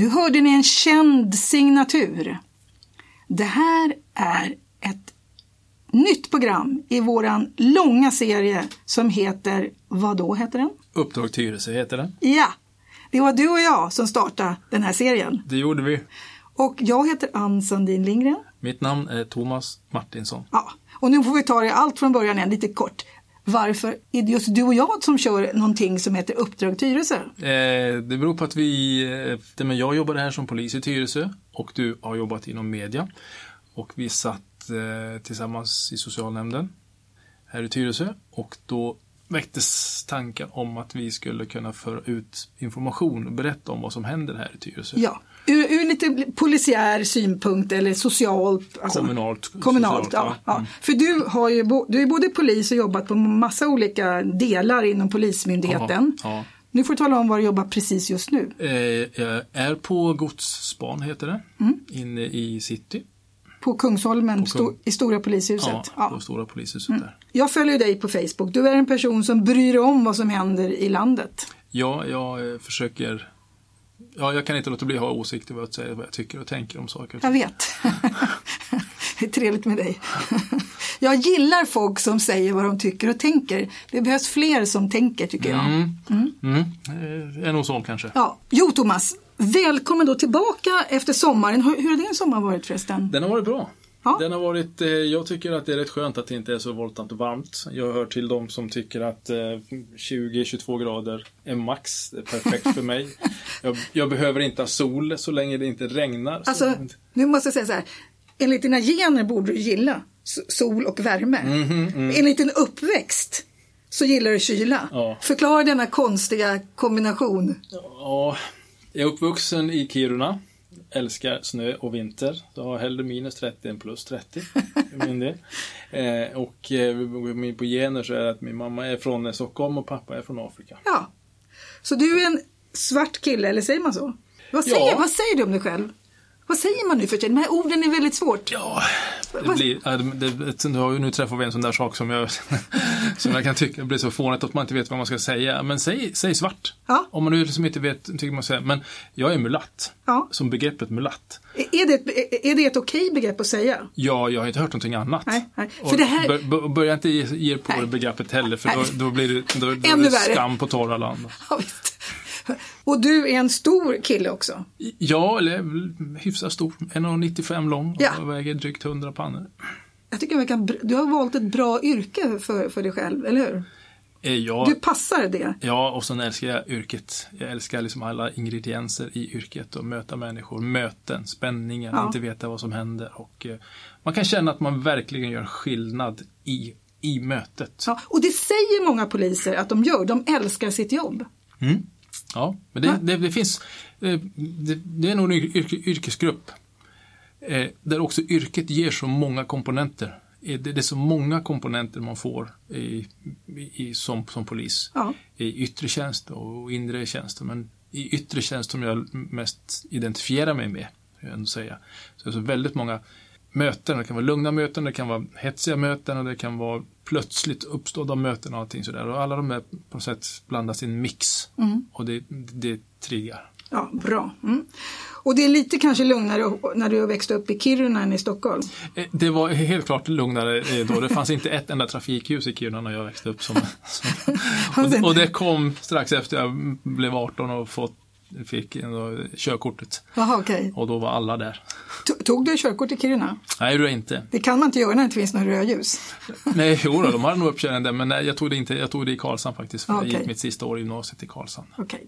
Nu hörde ni en känd signatur. Det här är ett nytt program i våran långa serie som heter, vad då heter den? Uppdrag Tyresö heter den. Ja, det var du och jag som startade den här serien. Det gjorde vi. Och jag heter Ann Sandin Lindgren. Mitt namn är Thomas Martinsson. Ja, och nu får vi ta det allt från början igen, lite kort. Varför är det just du och jag som kör någonting som heter Uppdrag Tyresö? Eh, det beror på att vi, eh, men jag jobbade här som polis i Tyresö och du har jobbat inom media. Och vi satt eh, tillsammans i socialnämnden här i Tyresö och då väcktes tankar om att vi skulle kunna föra ut information och berätta om vad som händer här i Tyresö. Ja, ur, ur lite polisiär synpunkt eller socialt. Alltså, kommunalt. Kommunalt, socialt, ja. ja. Mm. För du, har ju, du är både polis och jobbat på massa olika delar inom Polismyndigheten. Ja, ja. Nu får du tala om var du jobbar precis just nu. Eh, jag är på Godsspan heter det, mm. inne i city. På Kungsholmen, på Kung... i Stora polishuset. Ja, ja. på Stora polishuset mm. där. Jag följer dig på Facebook. Du är en person som bryr dig om vad som händer i landet. Ja, jag eh, försöker Ja, jag kan inte låta bli att ha åsikter vad jag, säger, vad jag tycker och tänker om saker. Jag vet. det är trevligt med dig. jag gillar folk som säger vad de tycker och tänker. Det behövs fler som tänker tycker jag. Mm. Mm. Mm. Det är nog så kanske. Ja. Jo, Thomas. Välkommen då tillbaka efter sommaren. Hur, hur har din sommar varit förresten? Den har varit bra. Ja. Den har varit, eh, jag tycker att det är rätt skönt att det inte är så våldsamt varmt. Jag hör till de som tycker att 20-22 eh, grader är max. Det är perfekt för mig. Jag, jag, behöver inte ha sol så länge det inte regnar. Alltså, nu måste jag säga så här. Enligt dina gener borde du gilla sol och värme. Mm -hmm, mm. Enligt din uppväxt så gillar du kyla. Ja. Förklara denna konstiga kombination. Ja, jag är uppvuxen i Kiruna älskar snö och vinter. Så har hellre minus 30 än plus 30 för min del. Eh, och eh, på gener så är det att min mamma är från Stockholm och pappa är från Afrika. Ja. Så du är en svart kille, eller säger man så? Vad säger, ja. vad säger du om dig själv? Vad säger man nu för tiden? De här orden är väldigt svårt. Ja, det blir, det, det, nu, nu träffar vi en sån där sak som jag, som jag kan tycka blir så fånigt att man inte vet vad man ska säga. Men säg, säg svart. Ja. Om man nu liksom inte vet, tycker man säga. Men jag är mulatt. Ja. Som begreppet mulatt. Är det, ett, är det ett okej begrepp att säga? Ja, jag har inte hört någonting annat. Nej, nej. För det här... bör, börja inte ge, ge på nej. det begreppet heller för då, då, blir det, då, då Ännu det skam på torra land. Ja, visst. Och du är en stor kille också? Ja, eller hyfsat stor. 1,95 lång och ja. väger drygt 100 pannor. Jag tycker kan, du har valt ett bra yrke för, för dig själv, eller hur? Eh, ja, du passar det. Ja, och sen älskar jag yrket. Jag älskar liksom alla ingredienser i yrket och möta människor, möten, spänningen, ja. inte veta vad som händer. Och, eh, man kan känna att man verkligen gör skillnad i, i mötet. Ja, och det säger många poliser att de gör. De älskar sitt jobb. Mm. Ja, men det, det, det finns, eh, det, det, är nog en yrke, yrkesgrupp eh, där också yrket ger så många komponenter. Eh, det, är så många komponenter man får i, i, som, som polis. Ja. I yttre tjänst och inre tjänst. Men i yttre tjänst som jag mest identifierar mig med. Jag säga. Så det är så väldigt många möten. Det kan vara lugna möten, det kan vara hetsiga möten och det kan vara plötsligt uppstådda möten och allting sådär. Och alla de här på något sätt blandas i en mix mm. och det, det triggar. Ja, bra. Mm. Och det är lite kanske lugnare när du växte upp i Kiruna än i Stockholm? Eh, det var helt klart lugnare eh, då. Det fanns inte ett enda trafikljus i Kiruna när jag växte upp. Som, som och, och, det kom strax efter jag blev 18 och fått fick ändå körkortet. Aha, okay. Och då var alla där. Tog du körkort i Kiruna? Nej, det inte. Det kan man inte göra när det inte finns några rödljus. Nej, jo då, de hade nog uppkörning där, men nej, jag tog det inte. Jag tog det i Karlshamn faktiskt. För okay. Jag gick mitt sista år i gymnasiet i Karlshamn. Okej. Okay.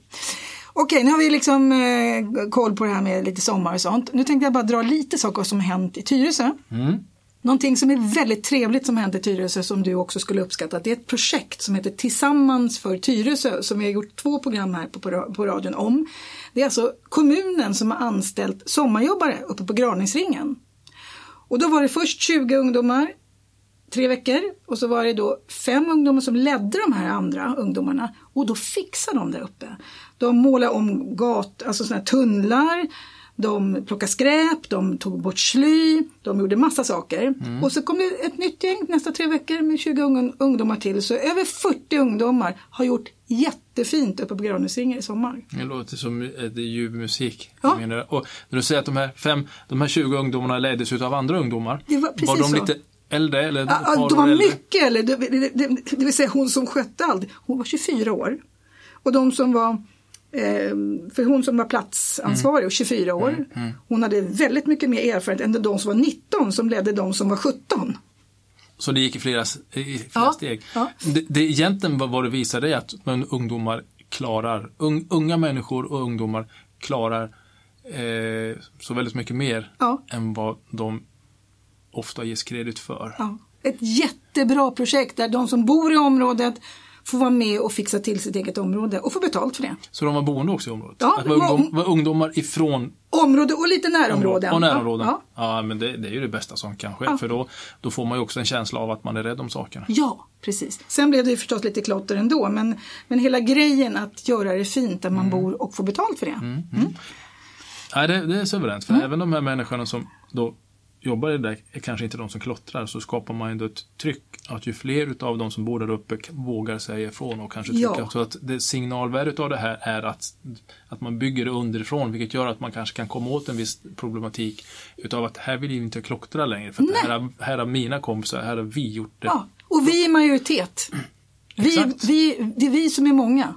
Okej, nu har vi liksom eh, koll på det här med lite sommar och sånt. Nu tänkte jag bara dra lite saker som hänt i Tyresö. Mm. Någonting som är väldigt trevligt som hänt i Tyresö som du också skulle uppskatta, det är ett projekt som heter Tillsammans för Tyresö som vi har gjort två program här på, på, på radion om. Det är alltså kommunen som har anställt sommarjobbare uppe på Graningsringen. Och då var det först 20 ungdomar, tre veckor och så var det då fem ungdomar som ledde de här andra ungdomarna och då fixade de där uppe. De målade om gat, alltså såna här tunnlar, de plockade skräp, de tog bort sly, de gjorde massa saker. Mm. Och så kom det ett nytt gäng nästa tre veckor med 20 ung- ungdomar till. Så över 40 ungdomar har gjort jättefint uppe på Granhusinge i sommar. Det låter som ljuv musik. Ja. Och när du säger att de här, fem, de här 20 ungdomarna leddes av andra ungdomar. Det var var de så. lite äldre? Eller Ja, de var äldre? mycket äldre, det, det, det, det vill säga hon som skötte allt, hon var 24 år. Och de som var, för hon som var platsansvarig, och 24 år, hon hade väldigt mycket mer erfarenhet än de som var 19 som ledde de som var 17. Så det gick i flera, i flera Ja, steg. ja. Det, det egentligen vad det visade är att men, ungdomar klarar, un, unga människor och ungdomar klarar eh, så väldigt mycket mer Ja. än vad de ofta ges kredit för. Ja. Ett jättebra projekt där de som bor i området får vara med och fixa till sitt eget område och få betalt för det. Så de var boende också i området? Ja, att var, ungdom, var ungdomar ifrån Område och lite närområden. Och närområden. Ja, Ja, men det, det är ju det bästa som kan ske. Ja. För då, då får man ju också en känsla av att man är rädd om sakerna. Ja, precis. Sen blev det ju förstås lite klotter ändå, men, men hela grejen att göra det fint där man Mm. bor och få betalt för det. Nej, det, det är suveränt. Mm. För även de här människorna som då jobbar i det där är kanske inte de som klottrar. Så skapar man ändå ett tryck att ju fler utav de som bor där uppe vågar säga ifrån och kanske trycka. Ja. Så att det signalvärdet av det här är att, att man bygger det underifrån. Vilket gör att man kanske kan komma åt en viss problematik. Utav att här vill vi inte klottra längre. För här, har- här har mina kompisar, här har vi gjort det. Ja, och vi är majoritet. Vi, vi, det är vi som är många.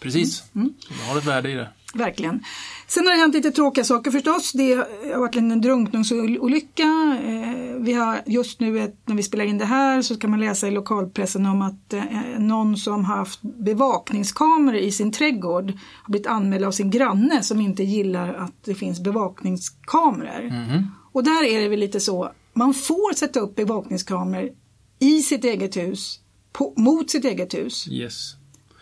Precis. Mm. Det har ett värde i det. Verkligen. Sen har det hänt lite tråkiga saker förstås. Det har varit en drunkningsolycka. Eh, Vi har just nu, ett, när vi spelar in det här, så kan man läsa i lokalpressen om att eh, någon som har haft bevakningskameror i sin trädgård har blivit anmäld av sin granne som inte gillar att det finns bevakningskameror. Och där är det väl lite så, man får sätta upp bevakningskameror i sitt eget hus, på, mot sitt eget hus. Yes.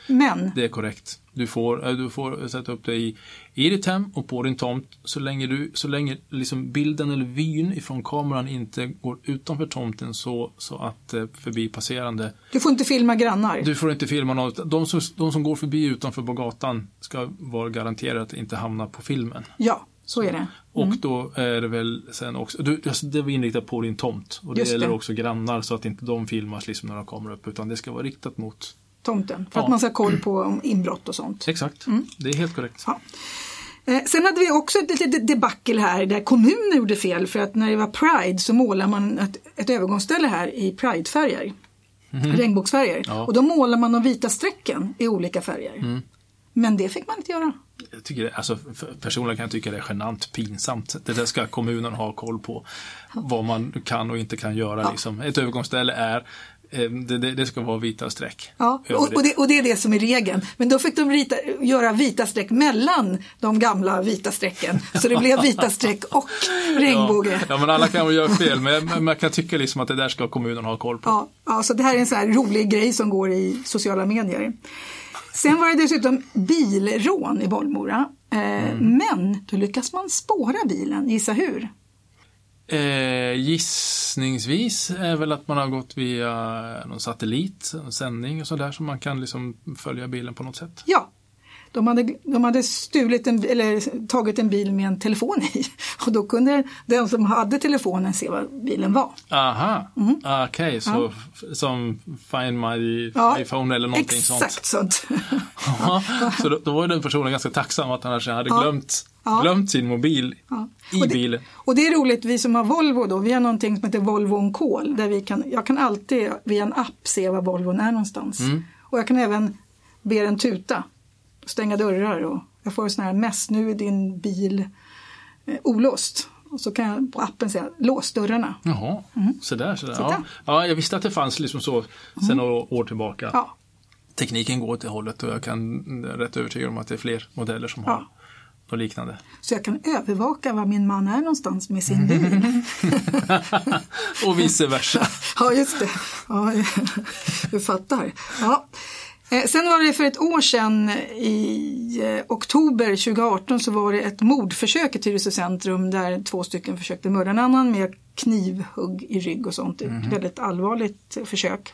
Men Det är korrekt. Du får, eh, du får sätta upp det i, i ditt hem och på din tomt så länge, du, så länge liksom bilden eller vyn ifrån kameran inte går utanför tomten så, så att eh, förbipasserande. du får inte filma grannar. Du får inte filma något. De som, de som går förbi utanför på gatan ska vara garanterade att inte hamna på filmen. Ja, så är det. Och då är det väl sen också, du, alltså det var inriktat på din tomt. Och det Just gäller det. också grannar så att inte de filmas liksom när de kommer upp utan det ska vara riktat mot tomten. För Ja. att man ska ha koll på inbrott och sånt. Exakt, det är helt korrekt. Ja. Eh, sen hade vi också ett litet debacle här där kommunen gjorde fel för att när det var Pride så målar man ett, ett övergångsställe här i Pridefärger. Regnbågsfärger. Mhm. Ja. Och då målar man de vita strecken i olika färger. Mm. Men det fick man inte göra. Jag tycker det, alltså, personligen kan jag tycka det är genant pinsamt. Det där ska kommunen ha koll på. Vad man kan och inte kan göra. Liksom. Ett övergångsställe är, det, det, det ska vara vita streck. Ja, och, och, det, och det är det som är regeln. Men då fick de rita, göra vita streck mellan de gamla vita strecken. Så det blev vita streck och regnbåge. Ja, ja, men alla kan väl göra fel, men man kan tycka liksom att det där ska kommunen ha koll på. Ja, ja, så det här är en sån här rolig grej som går i sociala medier. Sen var det dessutom bilrån i Bollmora. Eh, Men då lyckas man spåra bilen, gissa hur? Eh, gissningsvis är väl att man har gått via någon satellit, en sändning och sådär, så man kan liksom följa bilen på något sätt. Ja, de hade, de hade stulit en, eller tagit en bil med en telefon i och då kunde den som hade telefonen se vad bilen var. Aha, okej, så f- som Find My Mm. Ja, iPhone eller någonting sånt. Exakt sånt. Ja, så då, då var den personen ganska tacksam att han hade Ja. glömt, Ja. glömt sin mobil Ja. i Och det, bilen. Och det är roligt, vi som har Volvo då, vi har någonting som heter Volvo on call. Där vi kan, jag kan alltid via en app se var Volvon är någonstans. Mm. Och jag kan även be den tuta, stänga dörrar och jag får sån här mess, nu är din bil eh, olåst. Och så kan jag på appen säga lås dörrarna. Jaha. Mm. Titta. Mm. Ja. ja, jag visste att det fanns liksom så sedan några år tillbaka. Ja, Tekniken går åt det hållet och jag kan är rätt övertygad om att det är fler modeller som har Ja. något liknande. så jag kan övervaka var min man är någonstans med sin Mm. bil. och vice versa. Ja, just det. Ja, du fattar. Ja. Eh, Sen var det för ett år sedan i eh, oktober 2018 så var det ett mordförsök i Tyresö centrum där två stycken försökte mörda en annan med knivhugg i rygg och sånt. Ett väldigt allvarligt försök.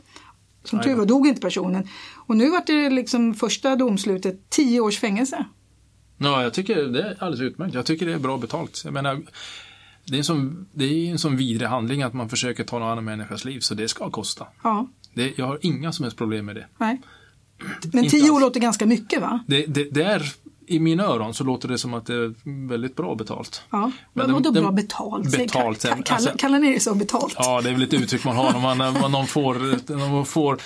Som tur var dog inte personen. Och nu var det liksom första domslutet 10 års fängelse. Ja, jag tycker det är alldeles utmärkt. Jag tycker det är bra betalt. Jag menar, det är en sån, det är en sån vidrig handling att man försöker ta någon annan människas liv, så det ska kosta. Ja. Det, jag har inga som helst problem med det. Nej. Men tio år låter ganska mycket va? Det, det, det är, I mina öron så låter det som att det är väldigt bra betalt. Ja. Men vadå bra betalt? Betalt, ka- ka- alltså- kallar, kallar ni det så betalt? Ja, det är väl ett uttryck man har när man, när man får, när man får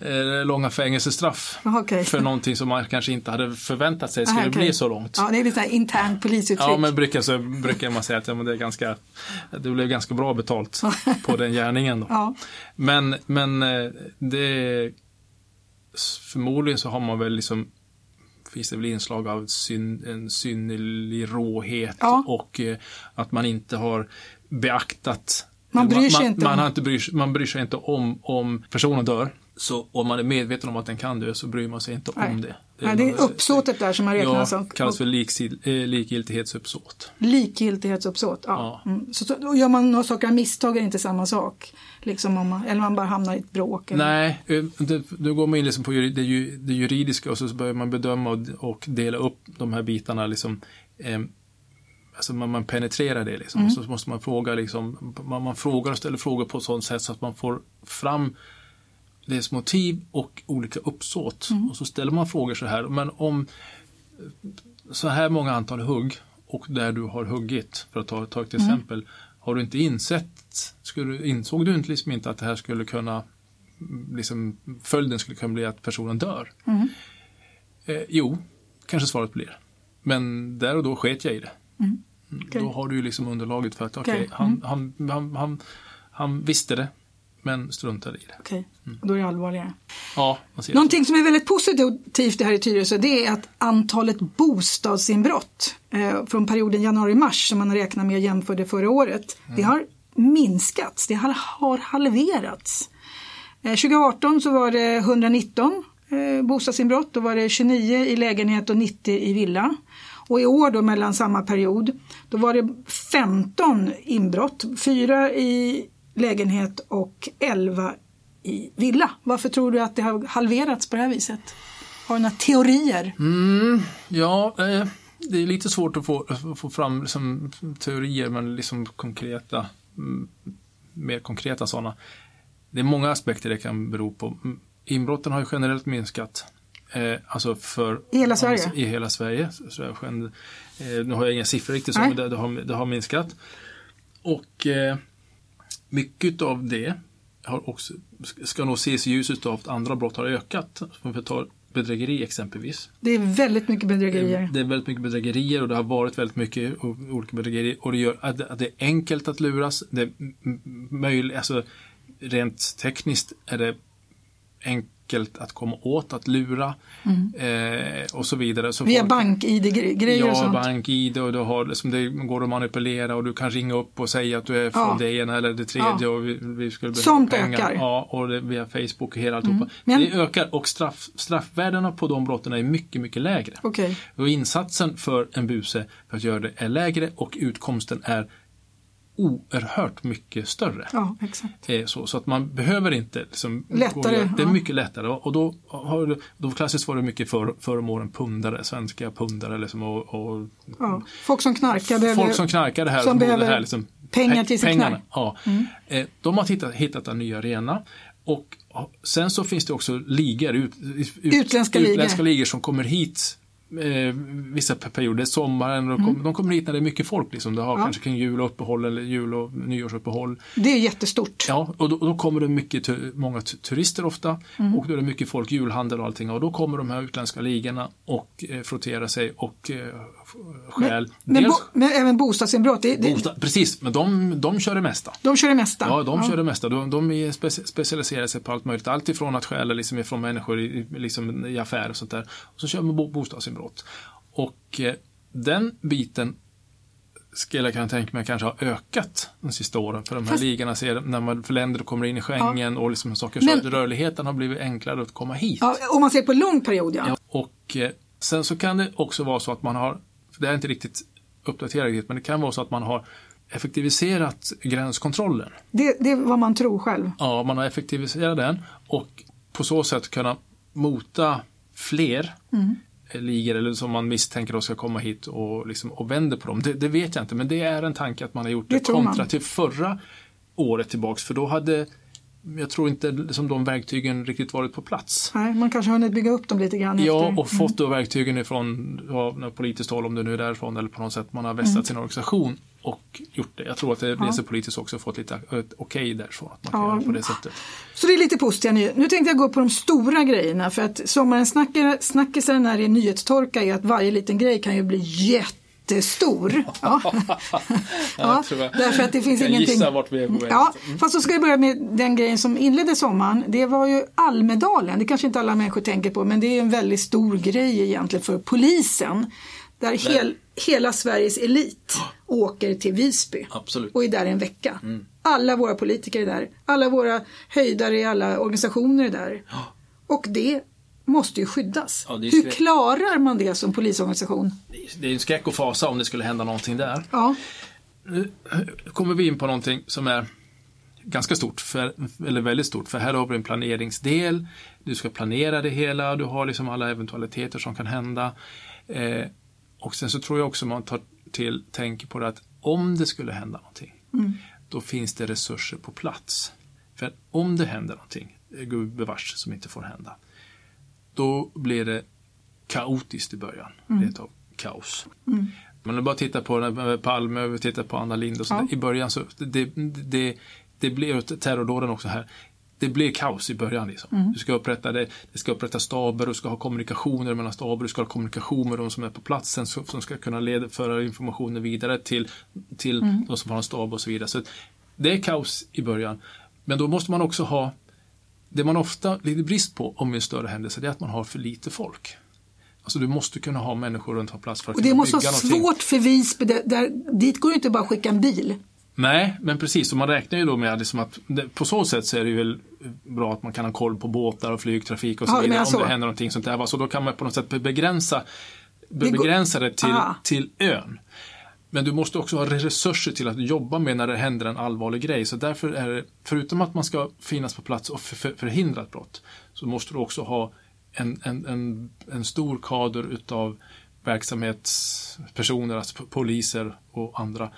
eh, långa fängelsestraff okej. för någonting som man kanske inte hade förväntat sig skulle Aha, okej. bli så långt. Ja, det är lite internt polisuttryck. Ja, men brukar, så brukar man säga att ja, men det, är ganska, det blev ganska bra betalt på den gärningen. Då. Ja. Men, men eh, det, förmodligen så har man väl liksom finns det väl inslag av syn, en synnerlig råhet Ja. och eh, att man inte har beaktat Man bryr sig man, inte man, om- har inte bryr, man bryr sig inte om om personen dör. Så om man är medveten om att den kan dö så bryr man sig inte Nej. om det. Nej, det är uppsåtet där som man räknar Ja, som. kallas för liksil, eh, likgiltighetsuppsåt. Likgiltighetsuppsåt. Ja. Ja. Mm. Så, då gör man några saker av misstag är det inte samma sak. Liksom om man, eller man bara hamnar i ett bråk. Eller. Nej, eh, då går man in liksom på det, ju- det juridiska och så börjar man bedöma och, och dela upp de här bitarna. Liksom, eh, alltså man, man penetrerar det liksom. Mm. Så måste man fråga liksom, man, man frågar och ställer frågor på ett sådant sätt så att man får fram dess motiv och olika uppsåt. Mm. Och så ställer man frågor så här, men om så här många antal hugg och där du har huggit, för att ta, ta ett exempel, har du inte insett, skulle, insåg du inte, liksom inte att det här skulle kunna, liksom, följden skulle kunna bli att personen dör? Eh, jo, kanske svaret blir. Men där och då sket jag i det. Mm, Okej. Då har du ju liksom underlaget för att okej, Okej. han, han, han, han, han visste det, men struntade i det. Okej, Mm. då är det allvarligare. Ja, Någonting som är väldigt positivt det här i Tyresö det är att antalet bostadsinbrott eh, från perioden januari-mars som man räknar med jämförde förra året, det har minskats, det har, halverats. Eh, 2018 så var det 119 eh, bostadsinbrott, då var det 29 i lägenhet och 90 i villa. Och i år då mellan samma period, då var det 15 inbrott, 4 i lägenhet och 11 i villa. Varför tror du att det har halverats på det här viset? Har du några teorier? Mm, ja, eh, det är lite svårt att få, få fram liksom, teorier, men liksom konkreta, mer konkreta sådana. Det är många aspekter det kan bero på. Inbrotten har ju generellt minskat. Eh, alltså för, I hela Sverige? I hela Sverige. Så, jag eh, nu har jag inga siffror riktigt, så, Nej. men det, det, har, det har minskat. Och eh, mycket av det har också, ska nog ses i ljuset av att andra brott har ökat. Om vi tar bedrägeri exempelvis. Det är väldigt mycket bedrägerier. Det är väldigt mycket bedrägerier och det har varit väldigt mycket olika bedrägerier och det gör att det är enkelt att luras. Det är möjligt, alltså rent tekniskt är det enkelt att komma åt att lura eh, och så vidare. Så Mm. Via bank-id-grejer och Ja, sånt. bank-id och du har, liksom, det går att manipulera och du kan ringa upp och säga att du är från Ja. det ena eller det tredje Ja. och vi, vi skulle behöva Sånt pengar. ökar. Mm. Ja, och det, via Facebook och hela alltihopa. Men- Det ökar och straff, straffvärdena på de brotten är mycket, mycket lägre. Okej. Och insatsen för en buse för att göra det är lägre och utkomsten är oerhört mycket större. Ja, exakt. Eh, Så, så att man behöver inte liksom, Lättare, gå- Det är ja. mycket lättare och då, har, då klassiskt var det mycket för, förr om åren pundare, svenska pundare liksom, och, och Ja. Folk som knarkar behöver... folk som knarkar det här. som borde behöver här liksom, pengar pe- till sin knark. Mm. Ja. Eh, De har hittat, hittat en ny arena och sen så finns det också ligor, ut, ut, Utländska utländska ligor som kommer hit eh, vissa per- perioder, sommaren, och de, kom, de kommer hit när det är mycket folk. Liksom. Det har Mm. Ja. kanske kring jul och uppehåll eller jul och nyårsuppehåll. Det är jättestort. Ja, och då, då kommer det mycket, många tu- turister ofta Mm. och då är det mycket folk, julhandel och allting och då kommer de här utländska ligorna och eh, frotterar sig och eh, f- stjäl. Men, Dels- bo, men även bostadsinbrott, det, det, Bostad, precis, men de, de kör det mesta. de kör det mesta. Ja, de kör det mesta. De, de är speci specialiserade sig på allt möjligt. Allt ifrån att stjäla liksom ifrån människor i, liksom i affärer och sånt där. Och så kör man bo bostadsinbrott. Och eh, den biten skulle jag kunna tänka mig kanske har ökat de sista åren. För de här Fast- ligorna ser, när man, för länder kommer in i Schengen och liksom saker Men- så rörligheten har blivit enklare att komma hit. Ja, om man ser på lång period, ja. Ja, och eh, sen så kan det också vara så att man har, det är inte riktigt uppdaterat men det kan vara så att man har effektiviserat gränskontrollen. Det, det är vad man tror själv. Ja, man har effektiviserat den och på så sätt kunna mota fler ligor eller som man misstänker då ska komma hit och, liksom, och vänder på dem. Det, det, vet jag inte, men det är en tanke att man har gjort det, det kontra till förra året tillbaks, för då hade jag tror inte liksom, de verktygen riktigt varit på plats. Nej, man kanske har hunnit bygga upp dem lite grann. Ja, efter. och fått då verktygen ifrån ja, politiskt håll, om det nu är därifrån eller på något sätt man har vässat mm. sin organisation och gjort det. Jag tror att det ja. så politiskt också fått lite okej okay därifrån. Att man kan ja. göra på det sättet. Så det är lite positiva nyheter. Nu tänkte jag gå på de stora grejerna för att sommarens snackisar när det är nyhetstorka är att varje liten grej kan ju bli jätte jättestor. Ja. ja, därför att det finns jag ingenting. gissar vart vi är på väg. Ja, fast så ska jag börja med den grejen som inledde sommaren. Det var ju Almedalen. Det kanske inte alla människor tänker på men det är en väldigt stor grej egentligen för polisen. Där hel, hela Sveriges elit åker till Visby Absolut. och är där en vecka. Mm. Alla våra politiker är där. Alla våra höjdare i alla organisationer är där. Och det måste ju skyddas. Ja, Hur klarar man det som polisorganisation? Det är en skräck och fasa om det skulle hända någonting där. Ja. Nu kommer vi in på någonting som är ganska stort, för, eller väldigt stort, för här har vi en planeringsdel. Du ska planera det hela, du har liksom alla eventualiteter som kan hända. Eh, och sen så tror jag också man tar till, tänker på det att om det skulle hända någonting, mm. då finns det resurser på plats. För om det händer någonting, gud bevars, som inte får hända, då blir det kaotiskt i början. Mm. Det är ett kaos. Mm. Men om du bara tittar på Palme och tittar på Anna Lindh och sånt ja. i början så det, det, det blir terrordåden också här. Det blir kaos i början. Liksom. Mm. Du ska upprätta det, det ska upprätta staber, du ska ha kommunikationer mellan staber, du ska ha kommunikation med de som är på platsen som ska kunna leda, föra informationen vidare till, till mm. de som har en stab och så vidare. Så det är kaos i början. Men då måste man också ha det man ofta lider brist på om en större händelse är att man har för lite folk. Alltså du måste kunna ha människor runt en plats för att Och det måste vara svårt för Visby, där, där, dit går det inte bara att skicka en bil. Nej, men precis. Och man räknar ju då med liksom att det, på så sätt så är det ju väl bra att man kan ha koll på båtar och flygtrafik och så ja, vidare om det händer någonting sånt där. Så då kan man på något sätt begränsa, begränsa det till, till ön. Men du måste också ha resurser till att jobba med när det händer en allvarlig grej. Så därför är det, förutom att man ska finnas på plats och förhindra ett brott, så måste du också ha en, en, en, en stor kader utav verksamhetspersoner, alltså poliser och andra,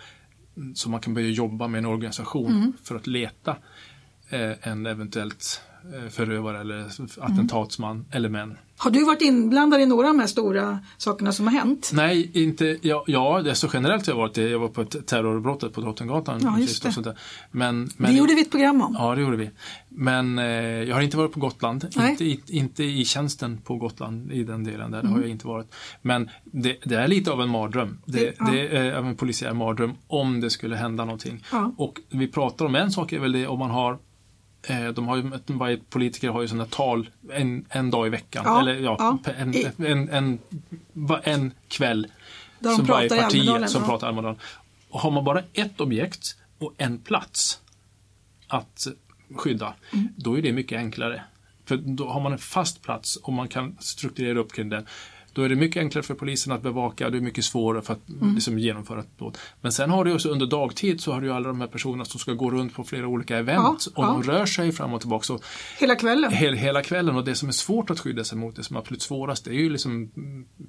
så man kan börja jobba med en organisation mm. för att leta eh, en eventuellt förövare eller attentatsman mm. eller män. Har du varit inblandad i några av de här stora sakerna som har hänt? Nej, inte, ja, ja det är så generellt jag har varit det. Jag var på ett terrorbrottet på Drottninggatan. Ja, just det. Men, men, det gjorde vi ett program om. Ja, det gjorde vi. Men eh, jag har inte varit på Gotland. Inte i, inte i tjänsten på Gotland i den delen. Där, mm. Det har mm. jag inte varit. Men det, det, är lite av en mardröm. Det, ja. det är en polisiär mardröm om det skulle hända någonting. Ja. Och vi pratar om en sak är väl det om man har Eh, de har ju, varje politiker har ju sådana tal en, en dag i veckan. Ja, eller ja, ja. En, en, en, en, kväll. Där som varje parti som pratar Almedalen. Och har man bara ett objekt och en plats att skydda, mm. då är det mycket enklare. För då har man en fast plats och man kan strukturera upp kring den. Då är det mycket enklare för polisen att bevaka och det är mycket svårare för att mm. liksom, genomföra ett dåd. Men sen har du också under dagtid så har du alla de här personerna som ska gå runt på flera olika event ja, och ja. de rör sig fram och tillbaka. Så hela kvällen? He hela kvällen och det som är svårt att skydda sig mot, det som är absolut svårast, det är ju liksom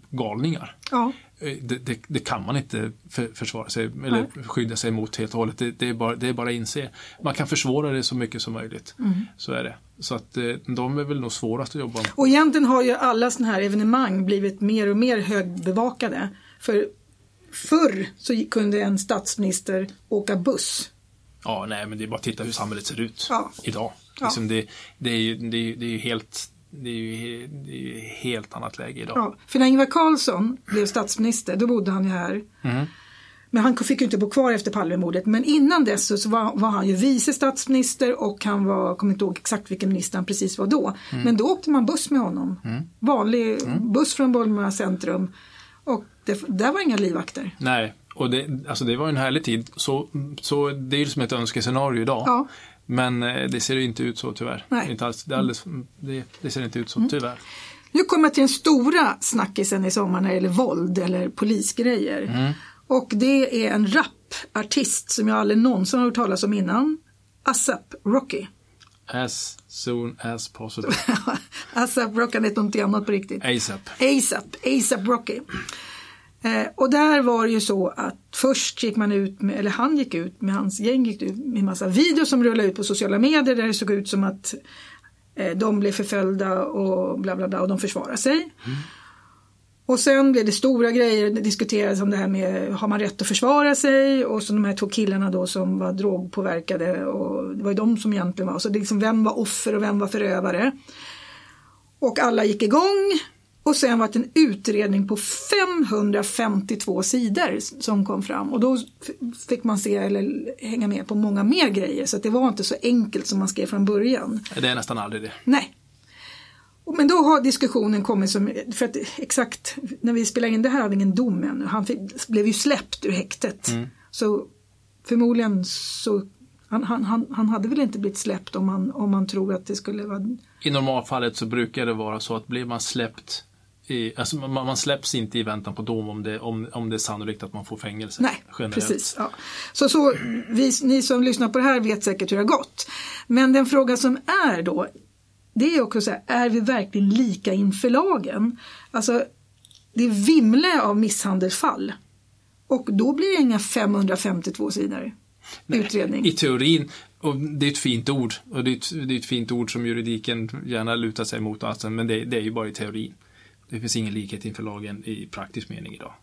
galningar. Ja. Eh, det, det, det, kan man inte för, försvara sig eller Nej. skydda sig mot helt och hållet. Det, det, är bara, det är bara att inse. Man kan försvåra det så mycket som möjligt. Mm. Så är det. Så att eh, de är väl nog svårast att jobba med. Och egentligen har ju alla sådana här evenemang blivit mer och mer högbevakade. För förr så kunde en statsminister åka buss. Ja, nej men det är bara att titta hur samhället ser ut ja. idag. Ja. Liksom det, det, är ju, det, det är helt det är ju det är helt annat läge idag. Ja, för när Ingvar Carlsson blev statsminister, då bodde han ju här. Mm. Men han fick ju inte bo kvar efter Palmemordet. Men innan dess så var, var, han ju vice statsminister och han var, kommer inte ihåg exakt vilken minister han precis var då. Mm. Men då åkte man buss med honom. Mm. Vanlig mm. buss från Bollmora centrum. Och det, där var inga livvakter. Nej, och det, alltså det var en härlig tid. Så, så det är ju som ett önskescenario idag. Ja. Men eh, det ser inte ut så tyvärr. Nej. Inte alls, det, alldeles, det, det, ser inte ut så mm. tyvärr. Nu kommer jag till den stora snackisen i sommar när det gäller våld eller polisgrejer. Mm. Och det är en rapartist som jag aldrig någonsin har hört talas om innan. ASAP Rocky. As soon as possible. ASAP Rocky, han hette någonting annat på riktigt. ASAP. ASAP, ASAP Rocky. Eh, och där var det ju så att först gick man ut, med, eller han gick ut med hans gäng gick ut med massa videos som rullade ut på sociala medier där det såg ut som att eh, de blev förföljda och bla bla bla och de försvarar sig. Mm. Och sen blev det stora grejer, det diskuterades om det här med har man rätt att försvara sig och så de här två killarna då som var drogpåverkade och det var ju de som egentligen var, så det liksom vem var offer och vem var förövare. Och alla gick igång och sen var det en utredning på 552 sidor som kom fram och då fick man se eller hänga med på många mer grejer så det var inte så enkelt som man skrev från början. Det är nästan aldrig det. Nej. Men då har diskussionen kommit som, för att exakt när vi spelade in det här hade ingen dom ännu. Han fick, blev ju släppt ur häktet. Mm. Så förmodligen så han, han, han, hade väl inte blivit släppt om man, om man tror att det skulle vara... I normalfallet så brukar det vara så att blir man släppt i, alltså man, man, släpps inte i väntan på dom om det, om, om det är sannolikt att man får fängelse. Nej, generellt. precis. Ja. Så, så vi, ni som lyssnar på det här vet säkert hur det har gått. Men den fråga som är då, det är också så här, är vi verkligen lika inför lagen? Alltså, det vimlar av misshandelsfall. Och då blir det inga 552 sidor Nej, utredning. I teorin, och det är ett fint ord, och det är ett, det är ett fint ord som juridiken gärna lutar sig mot, alltså, men det, det är ju bara i teorin. Det finns ingen likhet inför lagen i praktisk mening idag.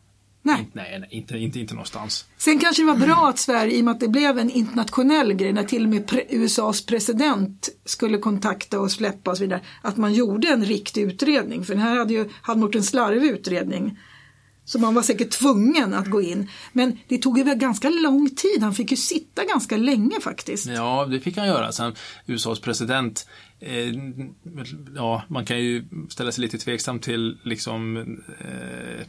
Nej. nej, nej inte, inte, inte någonstans. Sen kanske det var bra att Sverige, i och med att det blev en internationell grej, när till och med pre USAs president skulle kontakta och släppa och så vidare, att man gjorde en riktig utredning. För den här hade ju hade gjort en slarvig utredning. Så man var säkert tvungen att gå in. Men det tog ju ganska lång tid, han fick ju sitta ganska länge faktiskt. Ja, det fick han göra. Sen USAs president Eh, ja, man kan ju ställa sig lite tveksam till liksom eh,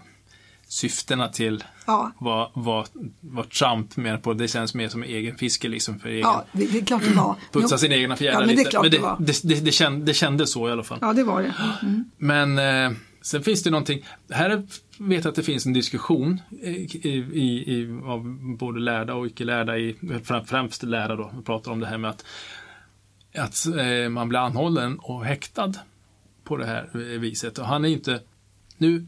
syftena till ja. vad, vad, vad Trump menar på. Det känns mer som egen fiske liksom för egen. Ja, det, är klart det var. Putsa sina egna fjädrar ja, men lite. men det, det, det, det, det, känd, det kändes så i alla fall. Ja, det var det. Mm. Men eh, sen finns det någonting. Här vet jag att det finns en diskussion i, i, i, av både lärda och icke lärda, i, främst lärda då, pratar om det här med att att eh, man blir anhållen och häktad på det här eh, viset. Och han är inte... Nu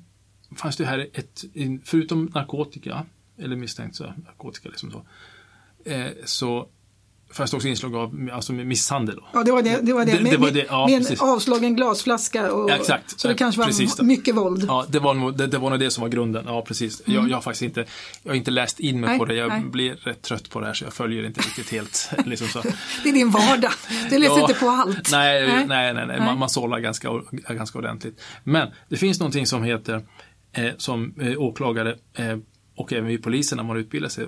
fanns det här ett, förutom narkotika, eller misstänkt så, narkotika liksom eh, så, så fanns det också inslag av alltså misshandel. Då. Ja, det var det. det, var det. det, med, det var det. Ja, med en avslagen glasflaska. Och, ja, exakt. Så det kanske var precis. mycket våld. Ja, det var, nog, det, det var nog det som var grunden. Ja, precis. Mm. Jag, jag, har faktiskt inte, jag har inte läst in mig nej, på det. Jag nej. blir rätt trött på det här så jag följer inte riktigt helt. liksom så. det är din vardag. Du läser ja, inte på allt. Nej, nej, nej. nej, nej. Man, man sållar ganska, ganska ordentligt. Men det finns någonting som heter eh, som eh, åklagare eh, och även vi poliser när man utbildar sig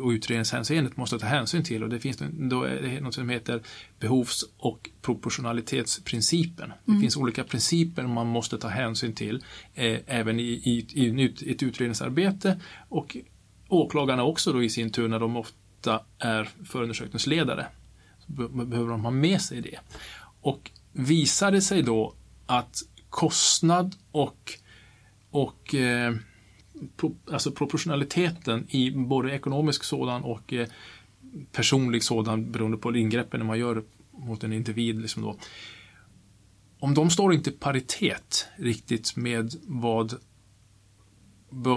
och utredningshänseendet måste ta hänsyn till och det finns då är något som heter behovs och proportionalitetsprincipen. Det mm. finns olika principer man måste ta hänsyn till eh, även i, i, i, ett utredningsarbete och åklagarna också då i sin tur när de ofta är förundersökningsledare behöver de ha med sig det. Och visar det sig då att kostnad och, och eh, alltså proportionaliteten i både ekonomisk sådan och eh, personlig sådan beroende på ingreppen man gör mot en individ. Liksom då. Om de står inte i paritet riktigt med vad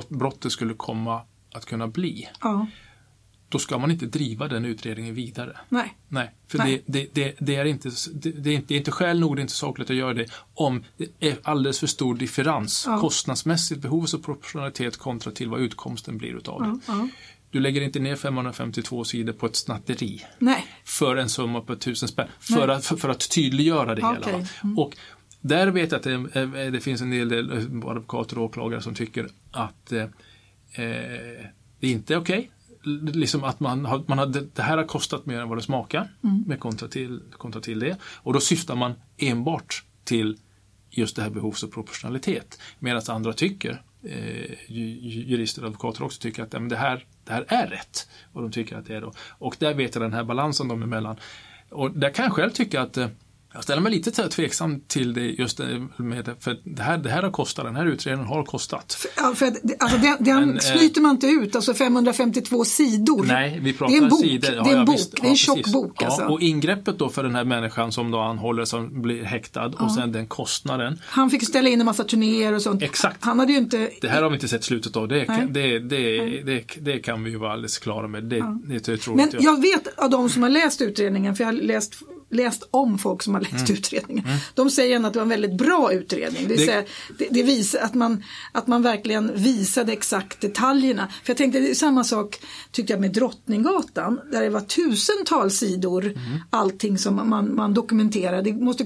brottet skulle komma att kunna bli. Ja då ska man inte driva den utredningen vidare. Nej. Nej, för Nej. Det, det, det, är inte, det, är inte, det är inte skäl nog, det är inte sakligt att göra det om det är alldeles för stor differens ja. kostnadsmässigt, behovs och proportionalitet kontra till vad utkomsten blir utav det. Ja, ja. Du lägger inte ner 552 sidor på ett snatteri Nej. för en summa på 1000 spänn för att, för, för, att tydliggöra det okay. hela. Mm. Och där vet jag att det, det, finns en hel del eh, advokater och åklagare som tycker att eh, eh det inte är okej okay liksom att man har, man har, det här har kostat mer än vad det smakar mm. med kontra till, kontra till det. Och då syftar man enbart till just det här behovs och proportionalitet. Medan andra tycker, eh, jurister och advokater också tycker att ja, det, här, det här är rätt. Och de tycker att det är då. Och där vet jag den här balansen dem emellan. Och där kan jag själv tycka att eh, Jag ställer mig lite tveksam till det just det, med, för det här, det här har kostat, den här utredningen har kostat. För, ja, för alltså den, den Men, snyter man inte ut, alltså 552 sidor. Nej, vi pratar det är en bok, sidor. Ja, det är en bok, visst, det är en tjock bok. Alltså. och ingreppet då för den här människan som då anhåller som blir häktad och sen den kostnaden. Han fick ställa in en massa turnéer och sånt. Exakt. Han hade ju inte... Det här har vi inte sett slutet av, det, det, det, det, det, kan vi ju vara alldeles klara med. Det, ja. det, det tror Men jag. jag vet av de som har läst utredningen, för jag har läst läst om folk som har läst mm. utredningen. Mm. De säger att det var en väldigt bra utredning. Det, det... Det, det visar att man, att man verkligen visade exakt detaljerna. För jag tänkte, det är samma sak tyckte jag med Drottninggatan där det var tusentals sidor mm. allting som man, man dokumenterade. Det, måste,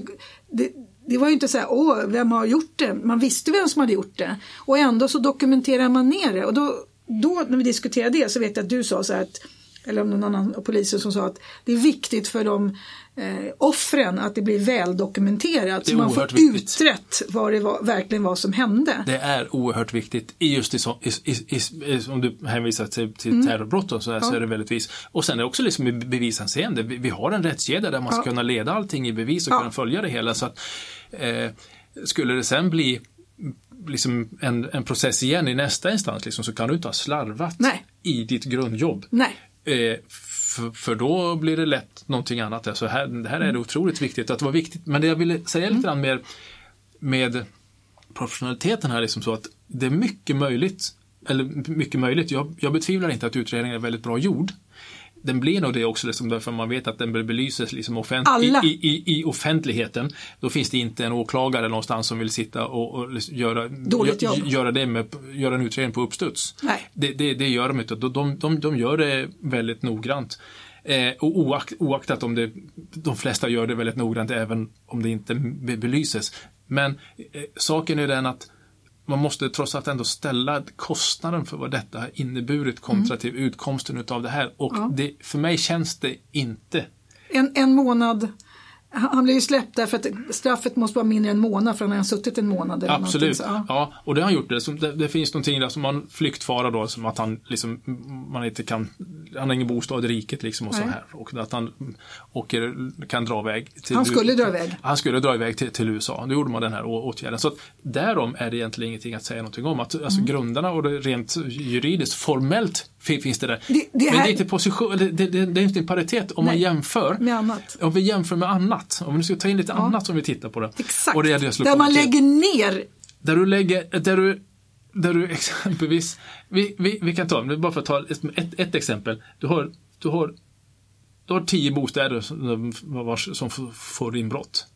det, det var ju inte så här, åh, vem har gjort det? Man visste vem som hade gjort det. Och ändå så dokumenterar man ner det. Och då, då när vi diskuterade det så vet jag att du sa så här att eller om någon annan polisen som sa att det är viktigt för de eh, offren att det blir väl dokumenterat så man får viktigt. utrett vad det var, verkligen var som hände. Det är oerhört viktigt just i, i, i, i om du hänvisar till, till mm. terrorbrott så, ja. så är det väldigt vis. Och sen är det också liksom i bevisanseende. Vi, vi har en rättskedja där man ska ja. kunna leda allting i bevis och ja. kunna följa det hela. Så att, eh, skulle det sen bli liksom en, en process igen i nästa instans liksom, så kan du inte ha slarvat Nej. i ditt grundjobb. Nej. Eh, för, för, då blir det lätt någonting annat. Så här, det här är det otroligt viktigt. Att det var viktigt. Men det jag ville säga lite grann med, med professionaliteten här, liksom så att det är mycket möjligt, eller mycket möjligt, jag, jag betvivlar inte att utredningen är väldigt bra gjord den blir nog det också liksom därför man vet att den belyses liksom offent i, i, i, offentligheten. Då finns det inte en åklagare någonstans som vill sitta och, och göra, göra, det med, göra en utredning på uppstuds. Nej. Det, det, det gör de inte. De, de, de gör det väldigt noggrant. Eh, och oakt, oaktat om det, de flesta gör det väldigt noggrant även om det inte belyses. Men eh, saken är den att man måste trots allt ändå ställa kostnaden för vad detta har inneburit kontra mm. till utkomsten utav det här. Och ja. det, för mig känns det inte. En, en månad han blev ju släppt därför att straffet måste vara mindre än en månad för han har suttit en månad. Eller Absolut, ja. ja. och det har han gjort. Det. Det, finns någonting där som han flyktfara då, som att han liksom, man inte kan, han har ingen bostad i riket liksom och Nej. så här. Och att han åker, kan dra iväg. Till, han skulle dra iväg. Han skulle dra iväg till, till USA. Då gjorde man den här åtgärden. Så att därom är det egentligen ingenting att säga någonting om. Att, alltså mm. grunderna och det rent juridiskt, formellt finns det där. Det, det här... Men det är inte position, det, det, det är inte en paritet om Nej. man jämför. Med annat. Om vi jämför med annat. Om vi nu ska ta in lite ja. annat som vi tittar på det. Exakt. Och det är det där man lägger ner. Där du lägger, där du där du exempelvis, vi, vi, vi kan ta, bara för att ta ett, ett, ett exempel. Du har, du har, du har tio bostäder som, som får inbrott.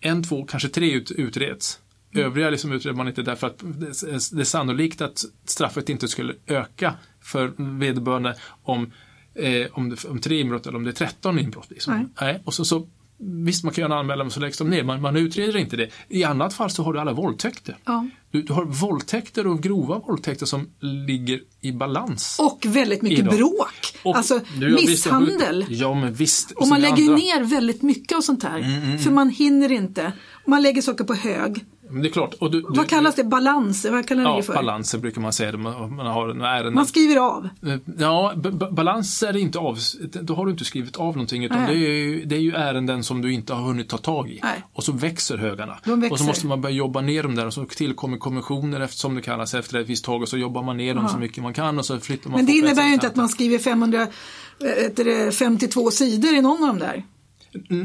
En, två, kanske tre ut, utreds. Mm. Övriga liksom utreder man inte därför att det är sannolikt att straffet inte skulle öka för vederbörande om, eh, om, det, om tre inbrott eller om det är 13 inbrott. Liksom. Nej. Nej. Och så, så Visst, man kan göra en anmälan men så läggs de ner. Man, man utreder inte det. I annat fall så har du alla våldtäkter. Ja. Du, du, har våldtäkter och grova våldtäkter som ligger i balans. Och väldigt mycket bråk. Och, alltså du, misshandel. Ja, men visst. Och, man lägger andra. ner väldigt mycket av sånt här. Mm, mm, för man hinner inte. Man lägger saker på hög. Men det är klart. Och du, du, Vad kallas det? Balanser? Vad kallar ja, det för? balanser brukar man säga. Man, man, har ärenden. man skriver av? Eh, ja, balans är inte av. Då har du inte skrivit av någonting. Utan det är, ju, det är, ju, ärenden som du inte har hunnit ta tag i. Nej. Och så växer högarna. Växer. Och så måste man börja jobba ner dem där. Och så tillkommer kommissioner, som det kallas, efter ett visst tag. Och så jobbar man ner dem Aha. så mycket man kan. Och så flyttar man Men det innebär ju inte att man skriver 552 sidor i någon av dem där.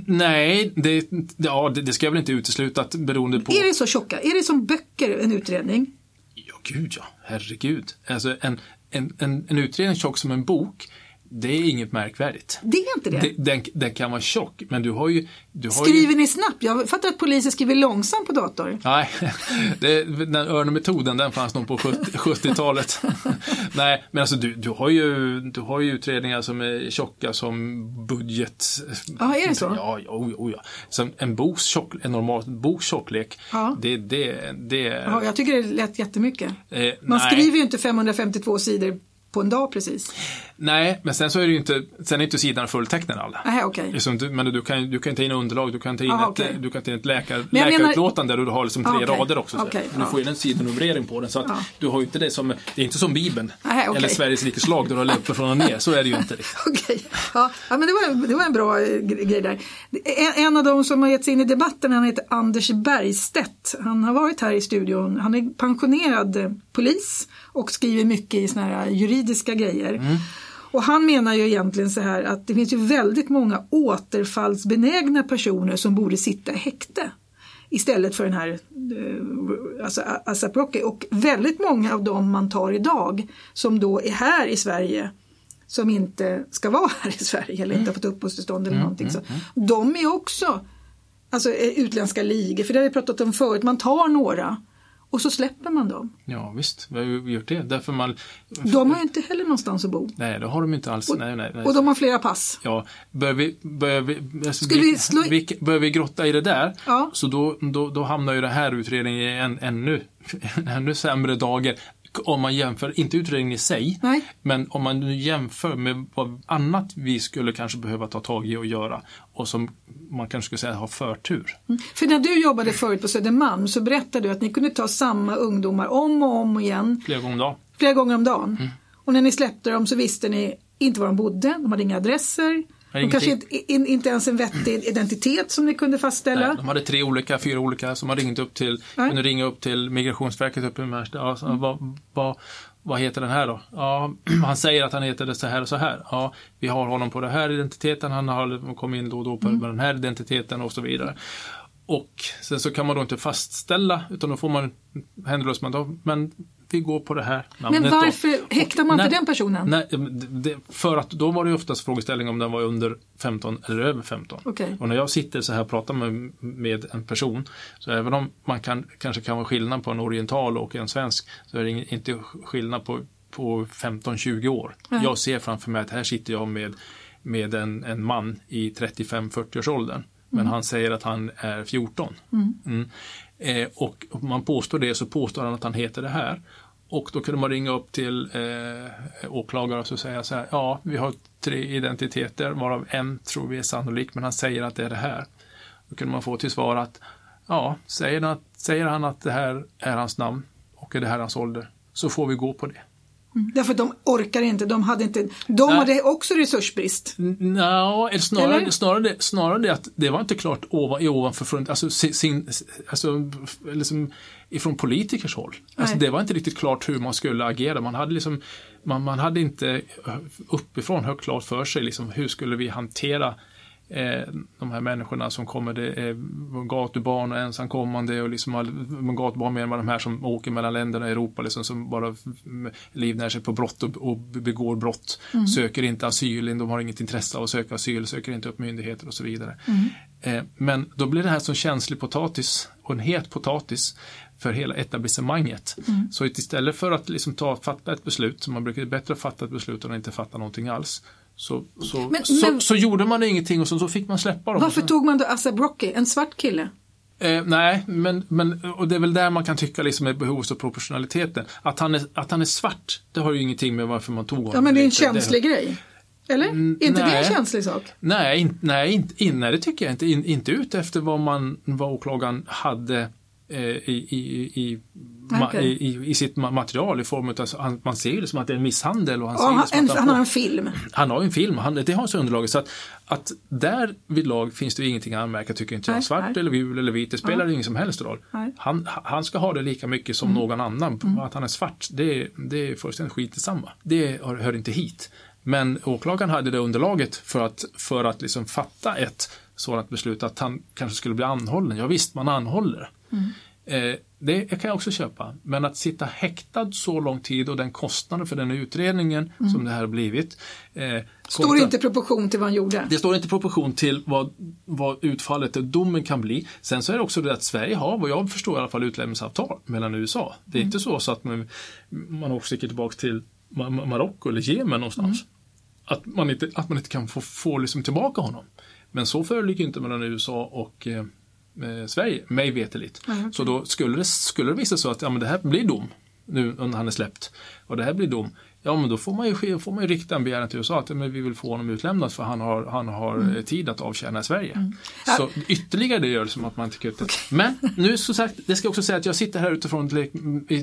Nej, det, ja, det, det ska jag väl inte utesluta att beroende på... Är det så tjocka? Är det som böcker, en utredning? Ja, gud ja. Herregud. Alltså en, en, en, en utredning tjock som en bok det är inget märkvärdigt. Det är inte det? Den, den kan vara tjock, men du har ju... Du har skriver ju... ni snabbt? Jag fattar att poliser skriver långsamt på dator. Nej, det, den örnemetoden den fanns nog på 70-talet. Nej, men alltså du, du, har ju, du har ju utredningar som är tjocka som budget... Ja, är det så? Ja, ja, ja. ja. Som en boks tjock, en normal boks tjocklek, ja. det, det, det... Ja, jag tycker det lät jättemycket. Eh, Man nej. skriver ju inte 552 sidor på en dag precis. Nej, men sen så är det ju inte, sen är inte sidorna fulltecknade alla. Aha, okay. Liksom, du, men du kan, du kan ta in underlag, du kan ta in Aha, ett, okay. du kan ta in ett läkar, menar- läkarutlåtande där du har liksom tre Ah, okej. rader också. så. Du ja. får ju en sidanumrering på den så att Ja. du har inte det som, det är inte som Bibeln. Aha. Eller Sveriges rikes lag där du har läppar från och ner, så är det ju inte. Okej, ja, ja, men det var, det var en bra eh, gre- grej där. En, en av de som har gett sig in i debatten, han heter Anders Bergstedt. Han har varit här i studion. Han är pensionerad polis och skriver mycket i såna här juridiska grejer. Och han menar ju egentligen så här att det finns ju väldigt många återfallsbenägna personer som borde sitta i häkte istället för den här eh, alltså ASAP Rocky. Och väldigt många av dem man tar idag som då är här i Sverige som inte ska vara här i Sverige eller inte har fått uppehållstillstånd eller någonting. Så. De är också alltså, utländska ligor, för det har vi pratat om förut. Man tar några och så släpper man dem. Ja, visst, vi har ju gjort det. Därför man... De har ju inte heller någonstans att bo. Nej, det har de inte alls. Och, nej, nej, nej. och de har flera pass. Ja, börjar vi, börjar vi, alltså, Skulle vi slå vi, börjar vi grotta i det där, Ja. så då, då, då hamnar ju den här utredningen i en ännu, ännu sämre dagar. Om man jämför, inte utredningen i sig, Nej. men om man jämför med vad annat vi skulle kanske behöva ta tag i och göra och som man kanske skulle säga har förtur. För när du jobbade förut på Södermalm så berättade du att ni kunde ta samma ungdomar om och om igen Flera gånger om dagen. flera gånger om dagen. Mm. Och när ni släppte dem så visste ni inte var de bodde, de hade inga adresser. De ingenting. kanske inte, in, inte ens en vettig identitet som ni kunde fastställa. Nej, de hade tre olika, fyra olika som hade ringt upp till, Nej. kunde ringa upp till Migrationsverket uppe i Märsta. Ja, så, vad, vad, vad heter den här då? Ja, han säger att han heter det så här och så här. Ja, vi har honom på den här identiteten, han har kommit in då och då på Mm. den här identiteten och så vidare. Och sen så kan man då inte fastställa, utan då får man händelöst mandat. Men vi går på det här namnet Men varför häktar man inte den personen? Nej, det, för att då var det oftast frågeställning om den var under 15 eller över 15. Okej. Och när jag sitter så här och pratar med, med en person, så även om man kan, kanske kan vara skillnad på en oriental och en svensk, så är det inte skillnad på, på 15-20 år. Nej. Jag ser framför mig att här sitter jag med, med en, en man i 35-40 års åldern. Men han säger att han är 14. Mm. Eh, och om man påstår det så påstår han att han heter det här. Och då kunde man ringa upp till eh, åklagare och så säga så här, ja, vi har tre identiteter, varav en tror vi är sannolik, men han säger att det är det här. Då kunde man få till svar att, ja, säger han att, säger han att det här är hans namn och är det här hans ålder, så får vi gå på det. Därför att de orkar inte, de hade inte, de Nej. hade också resursbrist. Eller snarare, Eller? snarare, det, snarare det att det var inte klart ovan, ovanför alltså, sin, alltså liksom, ifrån politikers håll. Alltså, det var inte riktigt klart hur man skulle agera. Man hade, liksom, man, man hade inte uppifrån högt klart för sig liksom, hur skulle vi hantera eh, de här människorna som kommer, det är gatubarn och ensamkommande och liksom all- gatubarn menar de här som åker mellan länderna i Europa liksom, som bara mm, livnär sig på brott och, och begår brott, söker inte asyl, de har inget intresse av att söka asyl, söker inte upp myndigheter och så vidare. Eh, men då blir det här som känslig potatis och en het potatis för hela etablissemanget. Så att istället för att liksom ta, fatta ett beslut, som man brukar det är bättre att fatta ett beslut än att inte fatta någonting alls, så, så, Men- så, men- så gjorde man ingenting och så, så fick man släppa dem. Varför tog man då Asap Rocky, en svart kille? Eh, nej, men, men och det är väl där man kan tycka liksom är behovs och proportionaliteten. Att han, är, att han är svart, det har ju ingenting med varför man tog honom. Ja men det är en känslig grej. Eller? Mm, är inte det nej. en känslig sak? Nej, in, nej, inte, in, nej, det tycker jag inte. In, inte ut efter vad, man, vad åklagaren hade eh, i, i, i, Okej. i, i, sitt ma- material i form av, han, man ser det som att det är en misshandel. Och han, Ja, ser han, en, han får- har en film. han har en film, han, det har så underlaget. Så att, att där vid lag finns det ingenting att anmärka, tycker inte jag. Nej, Svart nej. eller gul eller vit, det spelar ingen som helst roll. Mm. Han, han ska ha det lika mycket som någon annan. Att han är svart, det, det är fullständigt skit i samma. Det hör, hör inte hit. Men åklagaren hade det underlaget för att, för att liksom fatta ett sådant beslut att han kanske skulle bli anhållen. Ja, visst, man anhåller. Eh, det kan jag också köpa. Men att sitta häktad så lång tid och den kostnaden för den utredningen som det här har blivit. Eh, Står kontra- inte i proportion till vad han gjorde. det står inte i proportion till vad, vad utfallet och domen kan bli. Sen så är det också det att Sverige har, vad jag förstår i alla fall, utlämningsavtal mellan USA. Det är inte så, så att man, man också sticker tillbaka till Ma- Ma- Marocko eller Jemen någonstans. Att, man inte, att man inte kan få, få liksom tillbaka honom. Men så föreligger inte mellan USA och eh, Sverige, mig veterligt. Nej, okej. Så då skulle det, skulle det visa sig att ja, men det här blir dom nu när han är släppt och det här blir dom. Ja, men då får man ju, får man ju rikta en begäran till USA att men vi vill få honom utlämnad för han har, han har mm. tid att avtjäna i Sverige. Mm. Ja. Så ytterligare det gör det som att man tycker att okay. Men nu som sagt, det ska också säga att jag sitter här utifrån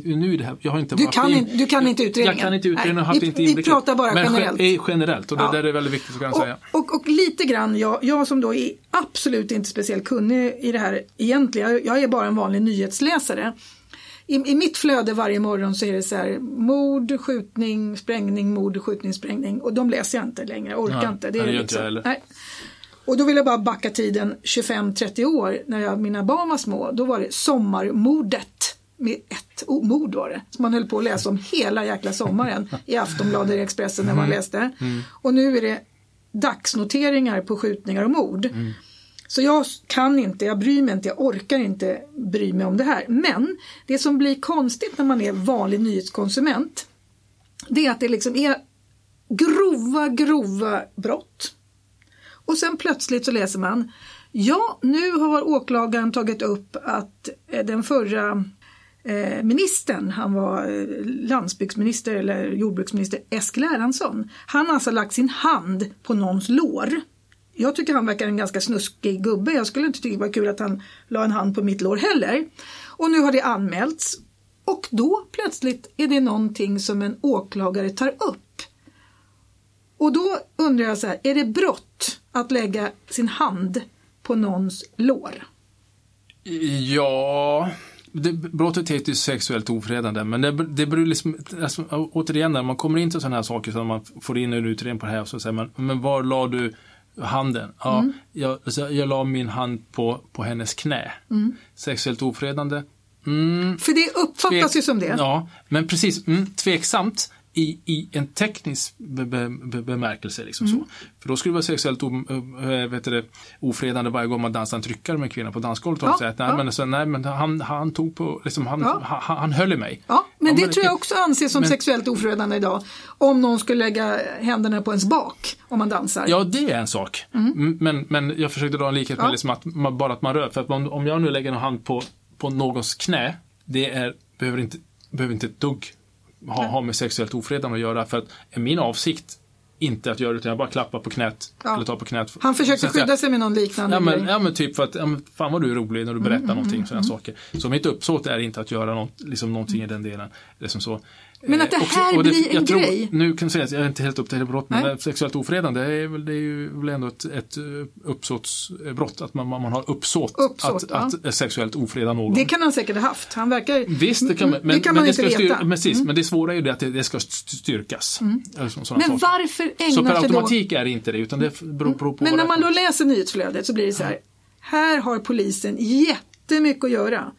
nu det här. Jag har inte du, kan in, du kan inte utredningen? Jag kan inte utredningen och haft inte Vi pratar bara men generellt. generellt och det där är väldigt viktigt att kunna och, säga. Och, och, lite grann, jag, jag som då är absolut inte speciellt kunnig i det här egentligen. Jag är bara en vanlig nyhetsläsare i, i mitt flöde varje morgon så är det så här mord, skjutning, sprängning, mord, skjutning, sprängning och de läser jag inte längre, jag orkar nej, inte. Det är det liksom, inte nej. Och då vill jag bara backa tiden 25-30 år när jag, mina barn var små. Då var det sommarmordet med ett mord var det. Som man höll på att läsa om hela jäkla sommaren i Aftonbladet, Expressen när man mm. läste. Mm. Och nu är det dagsnoteringar på skjutningar och mord. Mm. Så jag kan inte, jag bryr mig inte, jag orkar inte bry mig om det här. Men det som blir konstigt när man är vanlig nyhetskonsument det är att det liksom är grova, grova brott. Och sen plötsligt så läser man Ja, nu har åklagaren tagit upp att eh, den förra eh, ministern, han var eh, landsbygdsminister eller jordbruksminister Eskil Erlandsson. Han har alltså lagt sin hand på någons lår. Jag tycker han verkar en ganska snuskig gubbe. Jag skulle inte tycka det var kul att han la en hand på mitt lår heller. Och nu har det anmälts. Och då plötsligt är det någonting som en åklagare tar upp. Och då undrar jag så här, är det brott att lägga sin hand på någons lår? Ja, det, brottet heter ju sexuellt ofredande, men det, det beror liksom, alltså, återigen, när man kommer in till sådana här saker så man får in en utredning på det här så säger man, men var la du handen. Ja, mm. jag, alltså, jag la min hand på, på hennes knä. Mm. Sexuellt ofredande. Mm. För det uppfattas Tvek, ju som det. Ja, men precis. Mm, tveksamt i, i en teknisk be, be, be, bemärkelse. Liksom mm. så. För då skulle det vara sexuellt o, äh, vet det, ofredande varje gång man dansar en tryckare med en kvinna på dansgolvet. Och ja, att, nej, ja. men, så, nej, men han, han tog på, liksom, han, ja. han, han höll i mig. Ja, men det men, tror jag också anses som men, sexuellt ofredande idag. Om någon skulle lägga händerna på ens bak om man dansar. Ja, det är en sak. Mm. Men, men jag försökte dra en likhet med liksom att man, bara att man rör. För att om, om jag nu lägger en hand på, på någons knä, det är, behöver, inte, behöver inte ett dugg ha, ha med sexuellt ofredande att göra. För att min avsikt inte att göra det utan jag bara klappar på knät. Ja. Eller tar på knät. Han försökte skydda sig med någon liknande ja men, ja men typ för att, ja, men, fan vad du är rolig när du berättar mm, någonting, mm, sådana mm. saker. Så mitt uppsåt är inte att göra något, liksom någonting i den delen. Liksom så. Men att det eh, här och, och det, blir en tror, grej. Nu kan jag säga att jag är inte helt uppdaterad på brott, men Nej. sexuellt ofredande är väl, det är ju väl ändå ett, ett eh, uppsåtsbrott, att man, man har uppsåt, uppsåt att, ja. att, sexuellt ofreda någon. Det kan han säkert ha haft. Han verkar... Visst, det kan man, men, det, kan man men inte det veta. precis, mm. men det svåra är ju det att det, det ska styrkas. Mm. men saker. varför ägnar Så per automatik då... är det inte det, utan det beror, beror på Men när man då läser nyhetsflödet så blir det så här, här har polisen jättemycket att göra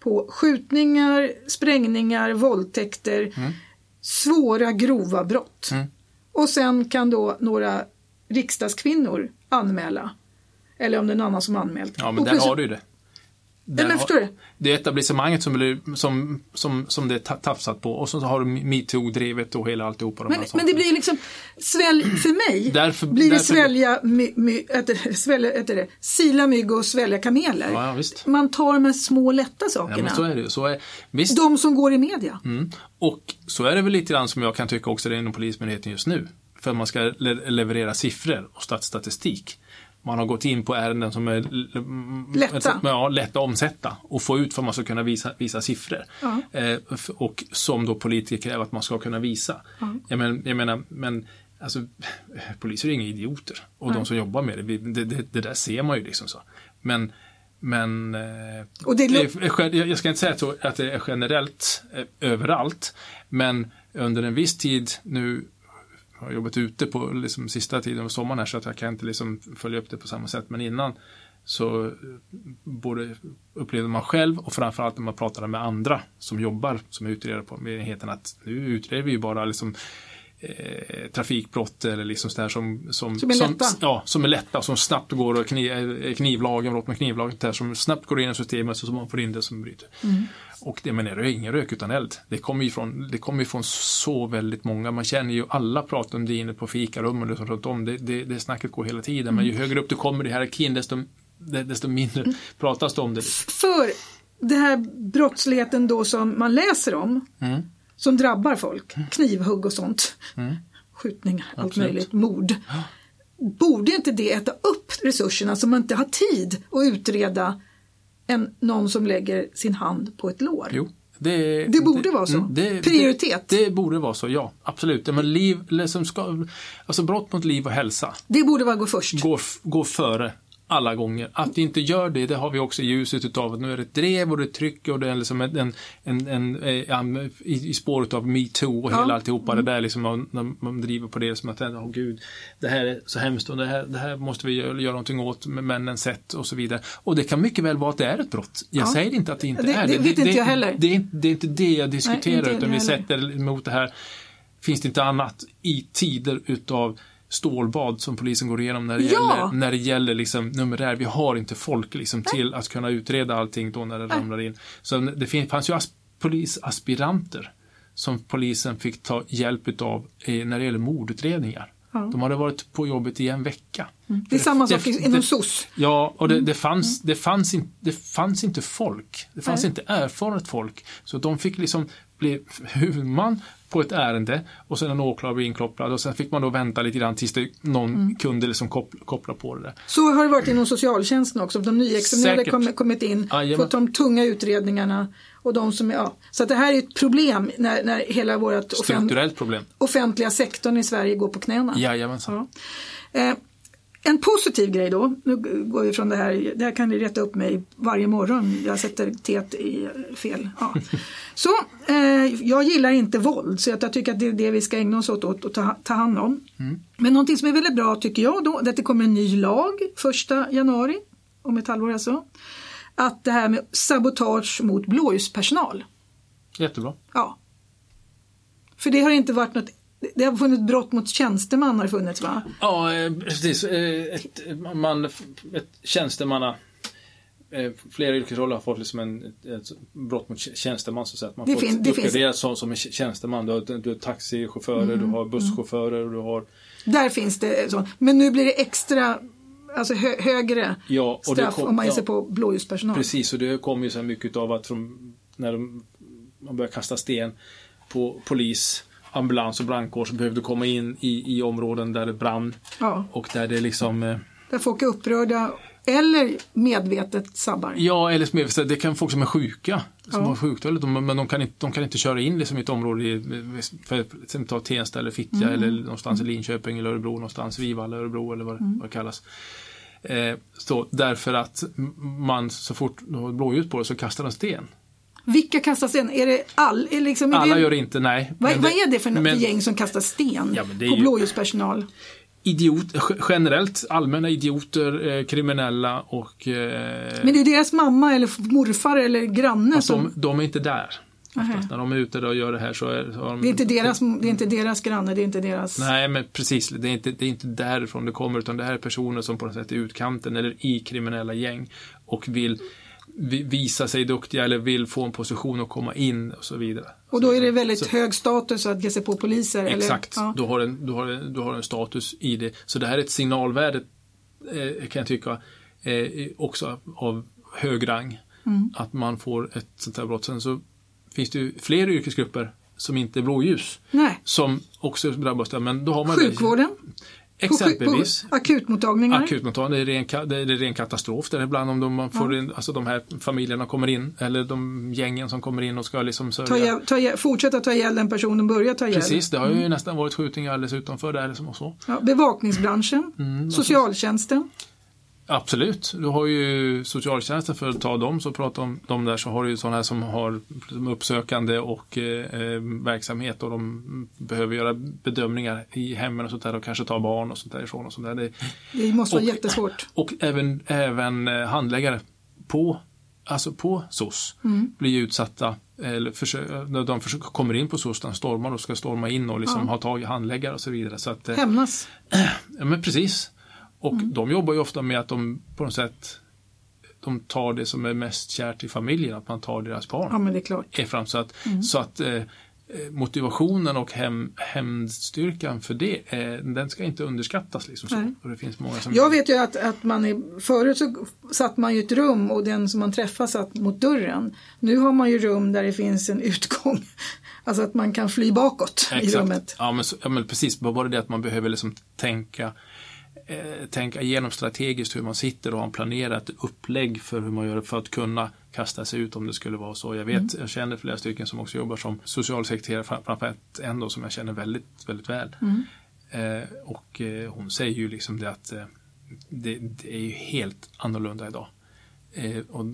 på skjutningar, sprängningar, våldtäkter, mm svåra grova brott. Mm. Och sen kan då några riksdagskvinnor anmäla. Eller om det är någon annan som anmält. Ja, men och där har du det. Där men förstår du? Det är etablissemanget som, som, som, som det är tafsat på och så har du metoo-drevet och hela alltihopa. Men, men det blir liksom, svälj, för mig därför, blir det därför, svälja, my, my, äter, svälja äter det, sila mygg och svälja kameler. Ja, ja, Man tar de små lätta sakerna. Ja, så är det så är, visst. De som går i media. Mm. Och så är det väl lite grann som jag kan tycka också det är inom Polismyndigheten just nu. För att man ska le leverera siffror och statistik man har gått in på ärenden som är lätta, ja, lätta att omsätta och få ut för att man ska kunna visa, visa siffror. Ja. Eh, och som då politiker kräver att man ska kunna visa. Ja. Jag, men, jag menar, men alltså, poliser är inga idioter och Nej. de som jobbar med det, det, det, det där ser man ju liksom så. Men men eh, och det jag ska inte säga att det är generellt eh, överallt, men under en viss tid nu har jobbat ute på liksom, sista tiden av sommaren här så att jag kan inte liksom, följa upp det på samma sätt. Men innan så eh, både upplevde man själv och framförallt när man pratade med andra som jobbar som utredare på myndigheten att nu utreder vi ju bara liksom eh, trafikbrott eller liksom sådär som, som, som, är lätta. Som, ja, som är lätta, som snabbt går och kniv, eh, knivlagen, brott med knivlagen, där som snabbt går in i systemet så man får in det som bryter. Mm. Och det menar jag, ingen rök utan eld. Det kommer ju från, det kommer från så väldigt många. Man känner ju alla pratar om det inne på fikarummen och runt om. Det, det, det snacket går hela tiden. Mm. Men ju mm. högre upp du kommer i hierarkin desto, desto mindre mm. pratas det om det. För det här brottsligheten då som man läser om. Mm. Som drabbar folk. Knivhugg och sånt. Skjutningar, allt Absolut. möjligt, mord. Borde inte det äta upp resurserna så man inte har tid att utreda en, någon som lägger sin hand på ett lår? Jo. Det, Det borde vara så. mm, det- Prioritet. Det, det borde vara så, ja. Absolut. Men liv, eller som ska, alltså brott mot liv och hälsa Det borde vara gå först. går, f- går före alla gånger. Att det inte gör det, det har vi också i ljuset utav att nu är det ett drev och det är tryck och det är liksom en, en, en, en, i, i spåret av metoo och Ja. hela alltihopa det där liksom när man driver på det som att åh gud, det här är så hemskt och det här, det här måste vi göra, göra någonting åt med männens sätt och så vidare. Och det kan mycket väl vara att det är ett brott. Jag Ja. säger inte att det inte Det- är det vet inte jag heller. Det inte- det är inte det jag diskuterar inte utan vi heller. sätter emot det här. Finns det inte annat i tider utav stålbad som polisen går igenom när det Ja! gäller, när det gäller liksom numerär. Vi har inte folk liksom till att kunna utreda allting då när det ramlar in. Så det fanns ju as- polisaspiranter som polisen fick ta hjälp utav eh, när det gäller mordutredningar. De hade varit på jobbet i en vecka. Det är samma sak inom SOS. Ja, och det, det, fanns, det, fanns in, det fanns inte folk. Det fanns Nej. inte erfaret folk. Så de fick liksom bli huvudman på ett ärende och sen en åklagare blev inkopplad och sen fick man då vänta lite grann tills det, någon Mm. kunde liksom koppla, koppla på det där. Så har det varit inom socialtjänsten också. De nyexaminerade kom, kommit in, Jajamän. fått de tunga utredningarna. Och de som, ja. Så det här är ett problem när, när hela vårt offent, problem. offentliga sektorn i Sverige går på knäna. Jajamensan. Ja. Eh, en positiv grej då, nu går vi från det här, det här kan ni rätta upp mig varje morgon, jag sätter tet i fel. Ja. Så, eh, jag gillar inte våld så jag tycker att det är det vi ska ägna oss åt och ta, ta hand om. Men någonting som är väldigt bra tycker jag då, det att det kommer en ny lag första januari, om ett halvår alltså. Att det här med sabotage mot blåljuspersonal. Jättebra. Ja. För det har inte varit något, det har funnits brott mot tjänsteman har funnits va? Ja, eh, precis. Eh, Ett, man, ett tjänstemanna eh, Flera yrkesroller har fått liksom en, ett, brott mot tjänsteman så att Man Det får fin- uppgraderas som, som en tjänsteman. Du har, du har taxichaufförer, du har busschaufförer, du har Där finns det så. Men nu blir det extra, alltså hö, högre Ja, och straff kom- om man ger sig ja. på blåljuspersonal. Precis, och det kommer ju så här mycket av att från, när de, man börjar kasta sten på polis, ambulans och brandkår så behövde komma in i, i områden där det brann Ja, och där det liksom eh, där folk är upprörda eller medvetet sabbar. Ja, eller som det kan folk som är sjuka, som Ja. har sjukdom, de, men de kan, inte, de kan inte köra in liksom i ett område, i, för att ta Tensta eller Fittja Mm. eller någonstans i Linköping eller Örebro, någonstans, Vivalla, Örebro eller vad, Mm. vad det kallas. Eh, så, därför att man så fort de har blåljus på det så kastar de sten. Vilka kastar sten? Är det all, är liksom, är Alla det, gör det inte, nej. vad, vad är det för men gäng som kastar sten Ja, på ju- blåljuspersonal? Idiot, generellt allmänna idioter, eh, kriminella och eh, Men det är deras mamma eller morfar eller granne som... de, de är inte där. När de är ute och gör det här så är, så de, Det är, inte deras, det är inte deras granne, det är inte deras... Nej, men precis. Det är, inte, det är inte därifrån det kommer, utan det här är personer som på något sätt är utkanten eller i kriminella gäng och vill vi- visa sig duktiga eller vill få en position och komma in och så vidare. Och då är det väldigt hög status att ge sig på poliser? Exakt, Eller, ja. du, har en, du, har en, du har en status i det. Så det här är ett signalvärde, eh, kan jag tycka, eh, också av hög rang. Mm. Att man får ett sånt här brott. Sen så finns det ju fler yrkesgrupper som inte är blåljus. Nej. Som också drabbas där, men då har man Sjukvården? Exempelvis. På, på akutmottagningar? Akutmottagning, det är ren, det är ren katastrof där ibland om de, får in, alltså de här familjerna kommer in eller de gängen som kommer in och ska liksom ta, sörja. ta, ihjäl- fortsätta ta ihjäl den personen börjar ta ihjäl. Precis, det har ju Mm. nästan varit skjutningar alldeles utanför där liksom och så. Ja, bevakningsbranschen, Mm, socialtjänsten. Absolut, du har ju socialtjänsten för att ta dem, så pratar om de där så har du ju sådana här som har som uppsökande och eh, eh, verksamhet och de behöver göra bedömningar i hemmen och sånt där och kanske ta barn och sånt därifrån och sånt där. Det, Det måste vara Och- jättesvårt. Och även, även eh, handläggare på, alltså på SOS Mm. blir utsatta eller när de försöker, kommer in på SOS, de stormar och ska storma in och liksom Ja. ha tag i handläggare och så vidare. Så att, eh, Hämnas. ja, men precis. Och Mm. de jobbar ju ofta med att de på något sätt de tar det som är mest kärt i familjen, att man tar deras barn. Ja, men det är klart. är fram så att, Mm. så att eh, motivationen och hem, hämndstyrkan för det, eh, den ska inte underskattas. Liksom så. Och det finns många som Jag vet ju att, att man är, förut så satt man i ett rum och den som man träffade satt mot dörren. Nu har man ju rum där det finns en utgång. Alltså att man kan fly bakåt Exakt. i rummet. Ja men, ja, men precis, bara det att man behöver liksom tänka tänka igenom strategiskt hur man sitter och ha planerat upplägg för hur man gör för att kunna kasta sig ut om det skulle vara så. Jag vet, mm. jag känner flera stycken som också jobbar som socialsekreterare, framförallt en då som jag känner väldigt, väldigt väl. Mm. Eh, och eh, hon säger ju liksom det att eh, det, det, är ju helt annorlunda idag. Eh, och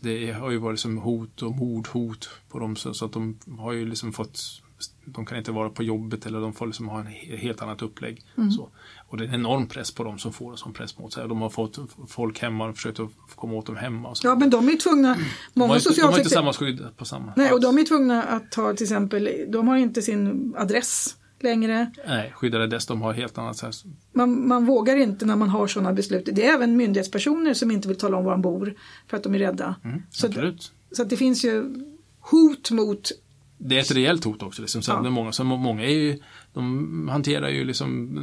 det har ju varit som hot och mordhot på dem så, så, att de har ju liksom fått de kan inte vara på jobbet eller de får liksom ha en helt annat upplägg. Mm. Så. Och det är en enorm press på dem som får en sån press mot sig. De har fått folk hemma och försökt att komma åt dem hemma. ja men de är tvungna, många de de har inte samma skydd på samma Nej och de är tvungna att ha till exempel, de har inte sin adress längre. Nej, skyddade adress, de har helt annat. Här. Man, man vågar inte när man har sådana beslut. Det är även myndighetspersoner som inte vill tala om var de bor för att de är rädda. Mm, så, att, så att det finns ju hot mot det är ett rejält hot också. Liksom. Sen ja. många, så många är ju, de hanterar ju liksom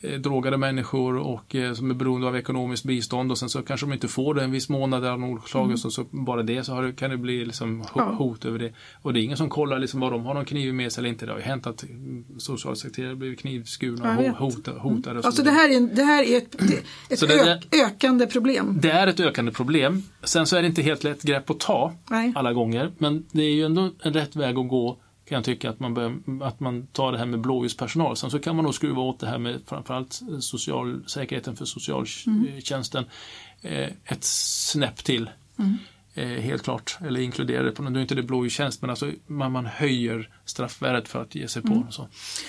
eh, drogade människor och eh, som är beroende av ekonomiskt bistånd och sen så kanske de inte får det en viss månad av något slag mm. så, så bara det så har, kan det bli liksom hot ja. över det. Och det är ingen som kollar liksom vad de har någon kniv med sig eller inte. Det har ju hänt att socialsekreterare blivit knivskurna och hota, hotade. Mm. Alltså det här är, det här är ett, ett det, ök, ökande problem. Det är ett ökande problem. Sen så är det inte helt lätt grepp att ta Nej. alla gånger men det är ju ändå en rätt väg att gå kan jag tycka att man, bör, att man tar det här med blåljuspersonal. Sen så kan man nog skruva åt det här med framförallt social, säkerheten för socialtjänsten mm. ett snäpp till. Mm. Eh, helt klart, eller inkludera det på, nu är inte det blåljustjänst, men alltså man, man höjer straffvärdet för att ge sig på. Mm. Så.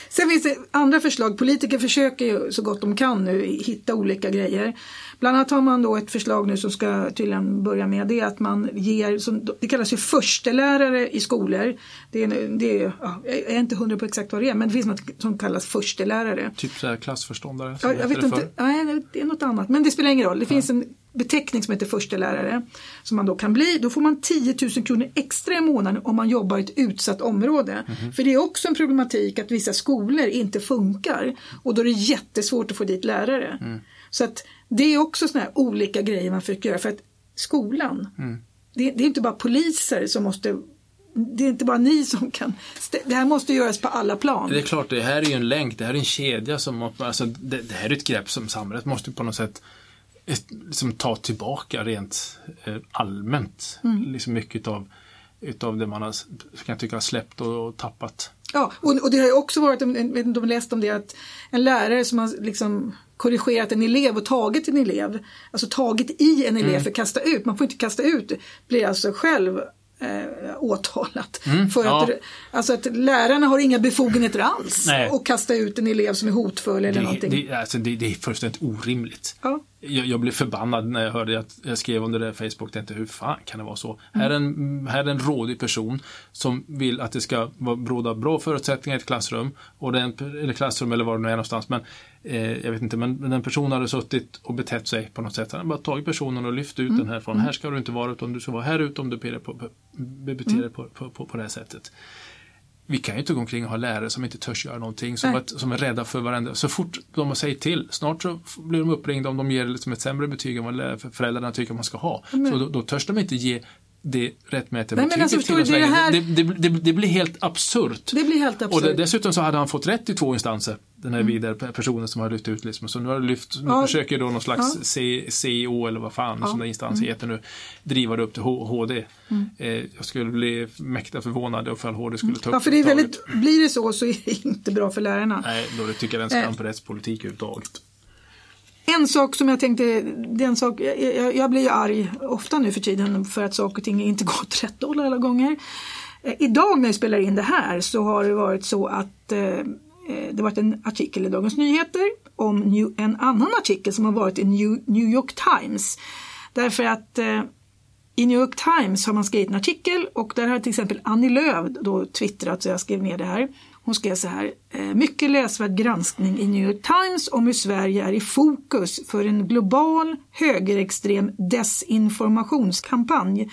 Sen finns det andra förslag, politiker försöker ju så gott de kan nu hitta olika grejer. Bland annat har man då ett förslag nu som ska tydligen börja med det att man ger, som, det kallas ju förstelärare i skolor. Det är, det är, ja, jag är inte hundra på exakt vad det är men det finns något som kallas förstelärare. Typ så här klassförståndare? Ja, jag vet inte, nej det är något annat men det spelar ingen roll. Det ja. finns en beteckning som heter förstelärare som man då kan bli. Då får man 10 000 kronor extra i månaden om man jobbar i ett utsatt område. Mm -hmm. För det är också en problematik att vissa skolor inte funkar och då är det jättesvårt att få dit lärare. Mm. Så att det är också sådana här olika grejer man försöker göra för att skolan, mm. det, det, är inte bara poliser som måste det är inte bara ni som kan. Det här måste göras på alla plan. Det är klart, det här är ju en länk, det här är en kedja som, alltså, det, det här är ett grepp som samhället måste på något sätt liksom ta tillbaka rent eh, allmänt. Mm. Liksom mycket av utav det man har, kan jag tycka, har släppt och, och tappat. Ja, och, och, det har ju också varit, jag vet inte om du läst om det, att en lärare som har liksom korrigerat en elev och tagit en elev, alltså tagit i en elev mm. för att kasta ut, man får inte kasta ut, blir alltså själv eh, åtalat. Mm, för ja. att, alltså att lärarna har inga befogenheter alls att kasta ut en elev som är hotfull eller det, någonting. Det, alltså det, det är fullständigt orimligt. Ja. Jag, jag, blev förbannad när jag hörde att jag skrev under det Facebook, tänkte hur fan kan det vara så? Mm. Här, är en, här är en rådig person som vill att det ska råda bra förutsättningar i ett klassrum, och den, eller klassrum eller var det nu är någonstans, men eh, jag vet inte, men den personen hade suttit och betett sig på något sätt. Han hade bara tagit personen och lyft ut mm. den härifrån. Mm. Här ska du inte vara, utan du ska vara här ute om du beter dig på, beter mm. på, på, på, på det här sättet vi kan ju inte gå omkring och ha lärare som inte törs göra någonting, som, att, som är rädda för varandra. Så fort de säger till, snart så blir de uppringda om de ger liksom ett sämre betyg än vad föräldrarna tycker man ska ha. Men, så då, då törs de inte ge det rättmätiga betyget alltså, till det, här... det, det, det, det, blir helt absurt. Det blir helt absurt. Och dessutom så hade han fått rätt i två instanser, den här mm. vidare personen som har lyft ut liksom. Så nu har lyft, nu ja. försöker då någon slags ja. C, CEO eller vad fan ja. som den instansen mm. heter nu, driva det upp till HD. Mm. Eh, jag skulle bli mäkta förvånad ifall HD skulle ta upp Ja, för det är väldigt, blir det så så är det inte bra för lärarna. Nej, då det tycker jag det är en skam för rättspolitik överhuvudtaget. En sak som jag tänkte, den sak, jag, jag blir ju arg ofta nu för tiden för att saker och ting inte går åt rätt håll alla gånger. Eh, idag när jag spelar in det här så har det varit så att eh, eh det varit en artikel i Dagens Nyheter om new, en annan artikel som har varit i New, New York Times. Därför att eh, i New York Times har man skrivit en artikel och där har till exempel Annie Lööf då twittrat, så jag skrev ner det här. Hon skrev så här, eh, mycket läsvärd granskning i New York Times om hur Sverige är i fokus för en global högerextrem desinformationskampanj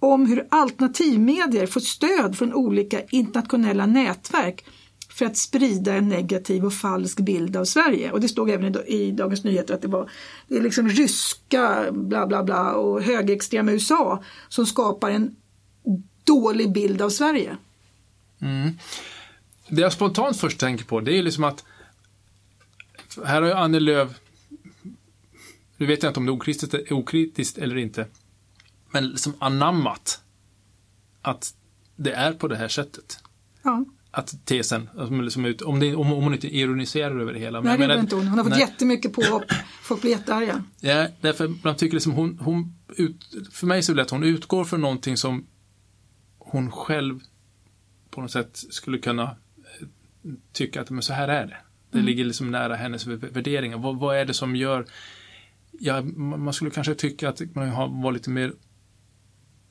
om hur alternativmedier får stöd från olika internationella nätverk för att sprida en negativ och falsk bild av Sverige. Och det stod även i Dagens Nyheter att det var det är liksom ryska bla bla bla och högerextrema USA som skapar en dålig bild av Sverige. Mm. Det jag spontant först tänker på det är liksom att här har ju Annie Lööf nu vet jag inte om det är okritiskt, okritiskt eller inte, men liksom anammat att det är på det här sättet. Ja. Att tesen, liksom om, det, om, om hon inte ironiserar över det hela. Nej, det gör inte hon. Hon har fått nej. jättemycket påhopp. Folk blir jättearga. Ja, därför man tycker liksom hon, hon ut, för mig så är det att hon utgår från någonting som hon själv på något sätt skulle kunna tycka att men så här är det. Det mm. ligger liksom nära hennes värderingar. Vad, vad är det som gör ja, man skulle kanske tycka att man har varit lite mer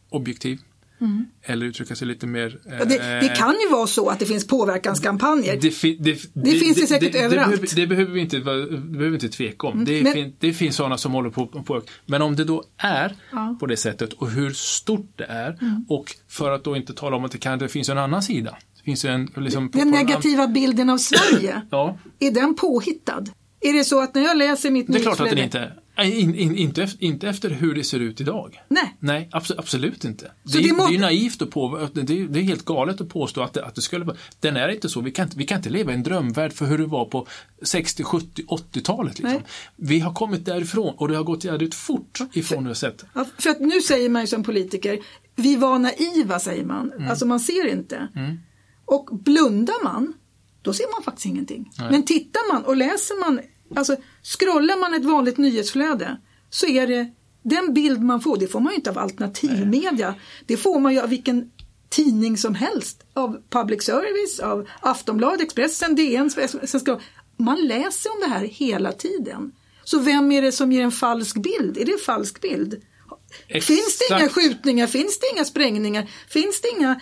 objektiv. Mm. Eller uttrycka sig lite mer... Ja, det, det, kan ju vara så att det finns påverkanskampanjer. Det, fi, det, det finns det säkert överallt. Behöver, det, behöver vi inte, behöver vi inte tveka om. Mm. Det, men, fin, det finns sådana som håller på, på Men om det då är ja. på det sättet och hur stort det är mm. och för att då inte tala om att det kanske finns en annan sida. Finns en, liksom, den negativa bilden av Sverige, ja. är den påhittad? Är det så att när jag läser mitt nyhetsflöde... Det är klart att den inte in, in, inte, efter, inte efter hur det ser ut idag. Nej. Nej, absolut, absolut inte. Det, det, må... det, är naivt att på, det, det, är helt galet att påstå att det, att det skulle vara, den är inte så. Vi kan, vi kan inte leva i en drömvärld för hur det var på 60, 70, 80-talet. Liksom. Vi har kommit därifrån och det har gått jävligt fort ifrån det sättet. Ja, för att nu säger man ju som politiker, vi var naiva säger man. Mm. Alltså man ser inte. Mm. Och blundar man, då ser man faktiskt ingenting. Nej. Men tittar man och läser man Alltså scrollar man ett vanligt nyhetsflöde så är det den bild man får, det får man ju inte av alternativmedia. Det får man ju av vilken tidning som helst. Av public service, av Aftonbladet, Expressen, DN. Ska, man läser om det här hela tiden. Så vem är det som ger en falsk bild? Är det en falsk bild? Exakt. Finns det inga skjutningar? Finns det inga sprängningar? Finns det inga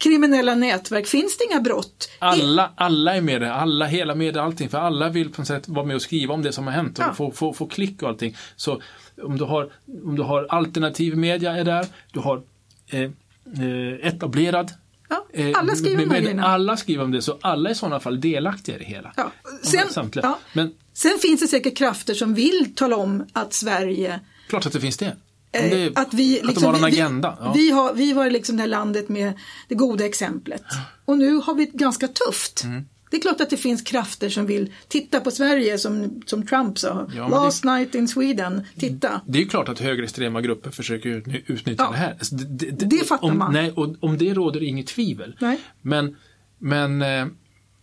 kriminella nätverk, finns det inga brott? Alla, alla är med det, alla, hela media, allting, för alla vill på något sätt vara med och skriva om det som har hänt och ja. få, få, få klick och allting. Så om du har, om du har alternativ media är där, du har eh, eh, etablerad Ja, eh, alla skriver om det. Alla skriver om det, så alla är i sådana fall delaktiga i det hela. Ja. Sen, ja. Men, Sen finns det säkert krafter som vill tala om att Sverige Klart att det finns det. Eh, det, att vi, liksom, att de har en agenda. Ja. Vi, har, vi var liksom det här landet med det goda exemplet. Och nu har vi ganska tufft. Mm. Det är klart att det finns krafter som vill titta på Sverige som, som Trump sa. Ja, Last det, night in Sweden, titta. Det är klart att högerextrema grupper försöker utnyttja ja, det här. Alltså, det, det, det fattar om, man. Nej, och om det råder inget tvivel. Nej. Men, men eh,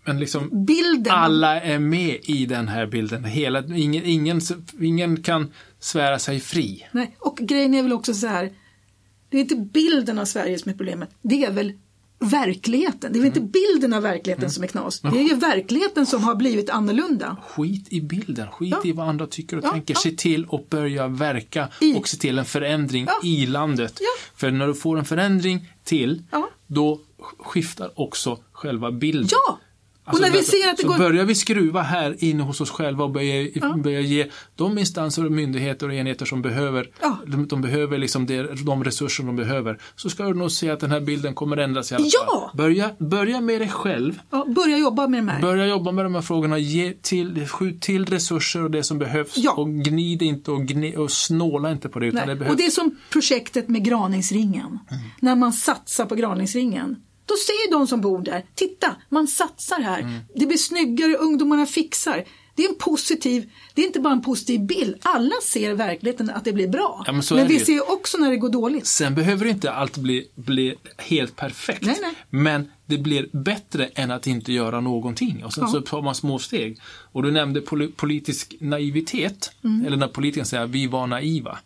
men liksom bilden. alla är med i den här bilden. Hela, ingen, ingen, ingen kan svära sig fri. Nej, och grejen är väl också så här. Det är inte bilden av Sverige som är problemet. Det är väl verkligheten. Det är väl mm. inte bilden av verkligheten mm. som är knas. Det är ju verkligheten som har blivit annorlunda. Skit i bilden, skit ja. i vad andra tycker och ja, tänker. Ja. Se till att börja verka I. och se till en förändring i landet. För när du får en förändring till, då skiftar också själva bilden. Ja, Alltså, och när vi ser att det så går... börjar vi skruva här inne hos oss själva och börjar, ja. börjar ge de instanser och myndigheter och enheter som behöver, ja. de, de, behöver liksom det, de resurser de behöver, så ska du nog se att den här bilden kommer ändras i alla ja. fall. Börja, börja med dig själv. Ja, börja jobba med de här. Börja jobba med de här frågorna, ge till, skjut till resurser och det som behövs och gnid inte och, gni, och snåla inte på det. Utan det behövs... Och det är som projektet med Graningsringen. Mm. När man satsar på Graningsringen. Då ser de som bor där, titta, man satsar här. Mm. Det blir snyggare, ungdomarna fixar. Det är en positiv, det är inte bara en positiv bild. Alla ser verkligheten att det blir bra. Ja, men, men vi ser också när det går dåligt. Sen behöver inte allt bli, bli helt perfekt. Nej, nej. Men det blir bättre än att inte göra någonting. Och sen ja. så tar man små steg. Och du nämnde pol politisk naivitet. Mm. Eller när politikerna säger att vi var naiva.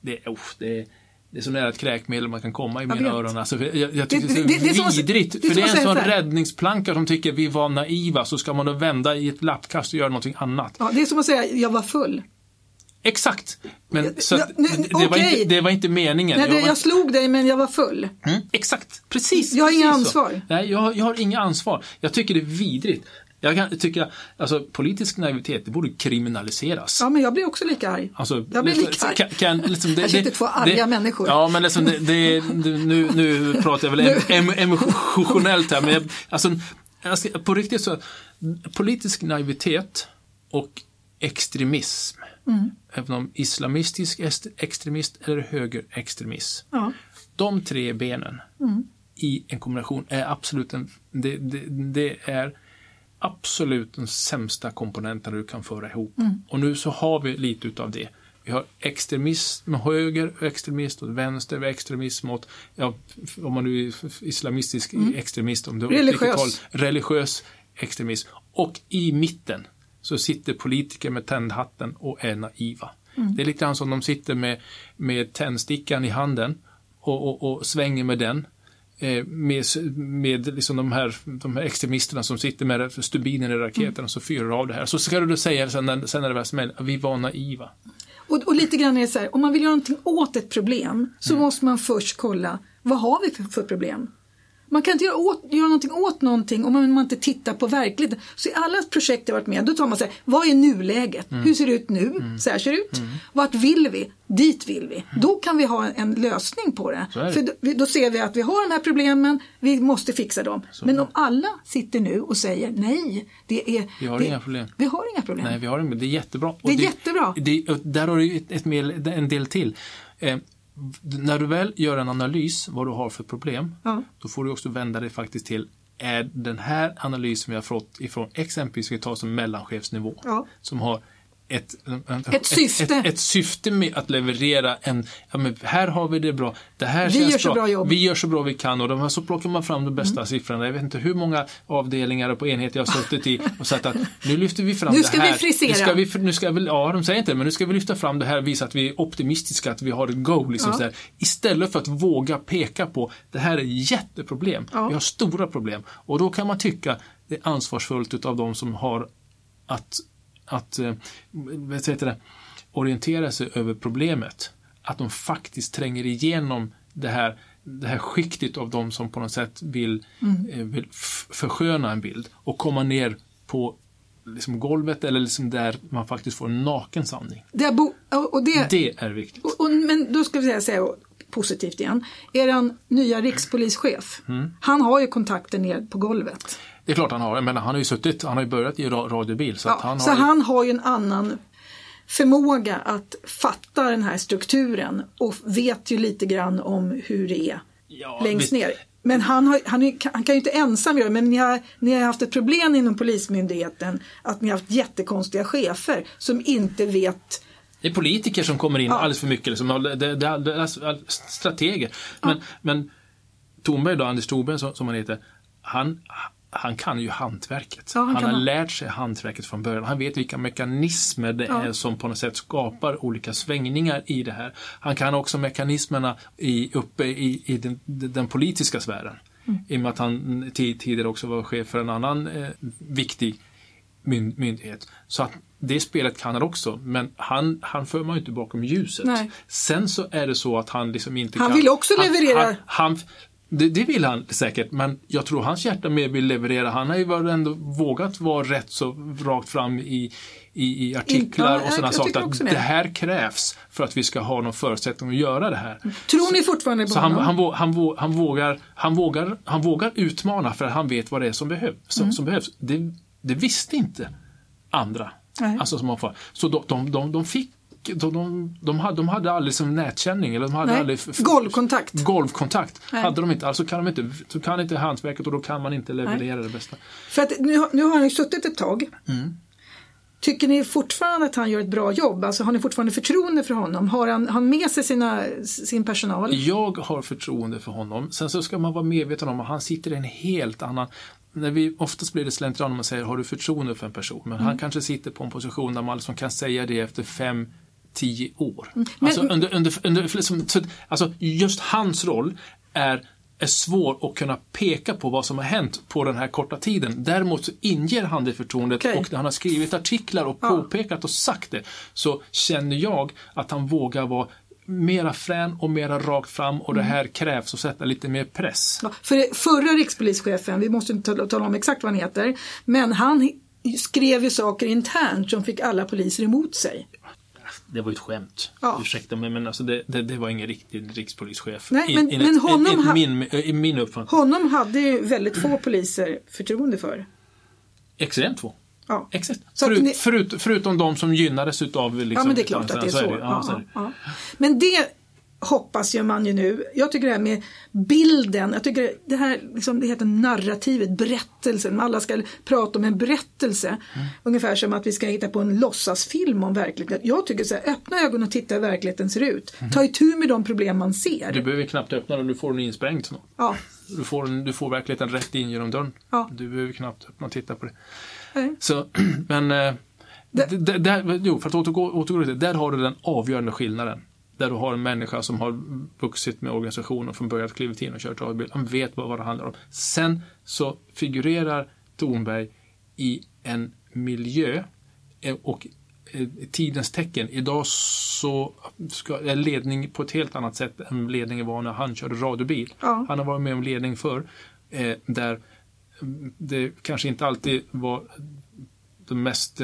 Det, oh, det det är så nära ett kräkmedel man kan komma i mina öron. Alltså, jag, jag tycker det, det, det, är så vidrigt. Det, för det är en sån räddningsplanka som tycker vi var naiva så ska man då vända i ett lappkast och göra någonting annat. Ja, det är som att säga jag var full. Exakt. Men, så ja, nu, det, okay. var inte, det var inte meningen. Nej, jag, var... jag slog dig men jag var full. Mm, exakt, precis. Jag har inga ansvar. Nej, jag, jag har inga ansvar. Jag tycker det är vidrigt. Jag kan tycka, alltså politisk naivitet, det borde kriminaliseras. Ja, men jag blir också lika arg. Alltså, jag blir lika arg. Kan, kan, liksom, det, Här sitter två arga det, människor. Ja, men liksom det, det, nu, nu pratar jag väl em, emotionellt här, men jag, alltså, på riktigt så, politisk naivitet och extremism, mm. även om islamistisk extremist eller högerextremism, ja. de tre benen mm. i en kombination är absolut en, det, det, det är absolut den sämsta komponenten du kan föra ihop. Mm. Och nu så har vi lite utav det. Vi har extremism höger, extremism åt vänster, extremism åt, ja, om man nu är islamistisk mm. extremist, om det religiös. Håll, religiös extremism. Och i mitten så sitter politiker med tändhatten och är naiva. Mm. Det är lite grann som de sitter med, med tändstickan i handen och, och, och svänger med den med, med liksom de, här, de här extremisterna som sitter med stubinen i raketen mm. och så fyrar av det här. Så ska du säga sen, när, sen när det väl smäller, vi var naiva. Och, och, lite grann är det så här, om man vill göra någonting åt ett problem så mm. måste man först kolla, vad har vi för, för problem? Man kan inte göra, åt, göra någonting åt någonting om man, inte tittar på verkligheten. Så i alla projekt jag varit med då tar man sig, vad är nuläget? Mm. Hur ser det ut nu? Mm. Så här ser det ut. Mm. Vart vill vi? Dit vill vi. Mm. Då kan vi ha en, en lösning på det. det. För då, då, ser vi att vi har de här problemen, vi måste fixa dem. Så Men om alla sitter nu och säger nej, det är... Vi har det, inga problem. Vi har inga problem. Nej, vi har inga, det är jättebra. Det är det, jättebra. Där har du ett, ett, en del till. Eh, när du väl gör en analys vad du har för problem, ja. då får du också vända dig faktiskt till är den här analysen vi har fått ifrån exempelvis, vi tar som mellanchefsnivå, ja. som har ett, ett, syfte. Ett, ett, syfte med att leverera en, ja men här har vi det bra, det här vi känns gör bra, bra vi gör så bra vi kan och de, så plockar man fram de bästa mm. siffrorna. Jag vet inte hur många avdelningar på enheter jag har suttit i och sagt att nu lyfter vi fram nu det här. Nu ska vi frisera. Nu ska vi, nu ska vi, ja, de säger inte det, men nu ska vi lyfta fram det här och visa att vi är optimistiska, att vi har ett go. Liksom, ja. Istället för att våga peka på, det här är jätteproblem. Ja. Vi har stora problem. Och då kan man tycka det är ansvarsfullt utav de som har att att eh, vet det, orientera sig över problemet. Att de faktiskt tränger igenom det här, det här skiktet av de som på något sätt vill, mm. eh, vill försköna en bild och komma ner på liksom golvet eller liksom där man faktiskt får en naken sanning. Det, och det, det är viktigt. Och, och, men då ska vi säga positivt igen. Er nya rikspolischef, mm. han har ju kontakter ner på golvet. Det är klart han har, men han har ju suttit, han har ju börjat i radiobil. Så, ja, han, så har ju... han har ju en annan förmåga att fatta den här strukturen och vet ju lite grann om hur det är ja, längst ner. Men han, har, han, han, kan ju inte ensam göra det, men ni har, ni har haft ett problem inom Polismyndigheten att ni har haft jättekonstiga chefer som inte vet det är politiker som kommer in ja. alldeles för mycket, liksom, det, det, det, det strateger. Men, ja. men Thornberg då, Anders Thornberg som, som han heter, han, han kan ju hantverket. Ja, han, han har han. lärt sig hantverket från början. Han vet vilka mekanismer det ja. är som på något sätt skapar olika svängningar i det här. Han kan också mekanismerna i, uppe i, i den, den, politiska sfären. Mm. I och med att han tidigare också var chef för en annan eh, viktig myn, myndighet. Så att det spelet kan han också, men han, han för man ju inte bakom ljuset. Nej. Sen så är det så att han liksom inte han kan... Han vill också leverera. Han, han, det, det, vill han säkert, men jag tror hans hjärta mer vill leverera. Han har ju ändå vågat vara rätt så rakt fram i, i, i artiklar In, och sådana saker. Att det här krävs för att vi ska ha någon förutsättning att göra det här. Tror ni fortfarande på så honom? Han, han, han, han, vågar, han, vågar, han vågar utmana för att han vet vad det är som, behöv, som, mm. som behövs. Det, det visste inte andra. Alltså, som man får. Så de, de, de, de fick de, de, de, hade, de hade aldrig som nätkänning. Eller de hade Nej. aldrig golvkontakt. Golvkontakt Nej. hade de inte. Alltså kan de inte, så kan inte hantverket och då kan man inte leverera Nej. det bästa. För att nu, nu har han ju suttit ett tag. Mm. Tycker ni fortfarande att han gör ett bra jobb? Alltså har ni fortfarande förtroende för honom? Har han, han med sig sina, sin personal? Jag har förtroende för honom. Sen så ska man vara medveten om att han sitter i en helt annan när vi, oftast blir det slentrian om man säger har du förtroende för en person? Men mm. han kanske sitter på en position där man liksom kan säga det efter fem, tio år. Mm. Men, alltså, under, under, under, liksom, alltså just hans roll är är svår att kunna peka på vad som har hänt på den här korta tiden. Däremot så inger han det förtroendet okay. och när han har skrivit artiklar och påpekat och sagt det så känner jag att han vågar vara mera frän och mera rakt fram och mm. det här krävs att sätta lite mer press. Ja, för förra rikspolischefen, vi måste inte tala om exakt vad han heter, men han skrev ju saker internt som fick alla poliser emot sig det var ju ett skämt. Ja. Ursäkta mig, men alltså det, det, det var ingen riktig rikspolischef. Nej, men, I, men ett, honom, ett, ett, min, i min uppfattning. Honom hade ju väldigt få poliser förtroende för. Extremt få. Ja. Exakt. Förut, ni... förut, förutom de som gynnades utav... Liksom, ja, men det är klart att det är så. så, är det. Ja, ja, men det hoppas ju man ju nu. Jag tycker det här med bilden, jag tycker det här liksom, det heter narrativet, berättelsen. Alla ska prata om en berättelse. Mm. Ungefär som att vi ska hitta på en låtsasfilm om verkligheten. Jag tycker så här, öppna ögonen och titta hur verkligheten ser ut. Mm. Ta itu med de problem man ser. Du behöver knappt öppna den, du får den insprängd. Ja. Du får, du får verkligheten rätt in genom dörren. Ja. Du behöver knappt öppna och titta på det. Nej. Så, men, eh, det, där, jo, för att återgå, återgå till det, där har du den avgörande skillnaden. Där du har en människa som har vuxit med organisationen från början, klivit in och kört radiobil. Han vet vad det handlar om. Sen så figurerar Tornberg i en miljö eh, och eh, tidens tecken. Idag så ska, är ledning på ett helt annat sätt än ledningen var när han körde radiobil. Ja. Han har varit med om ledning förr. Eh, där det kanske inte alltid var det mest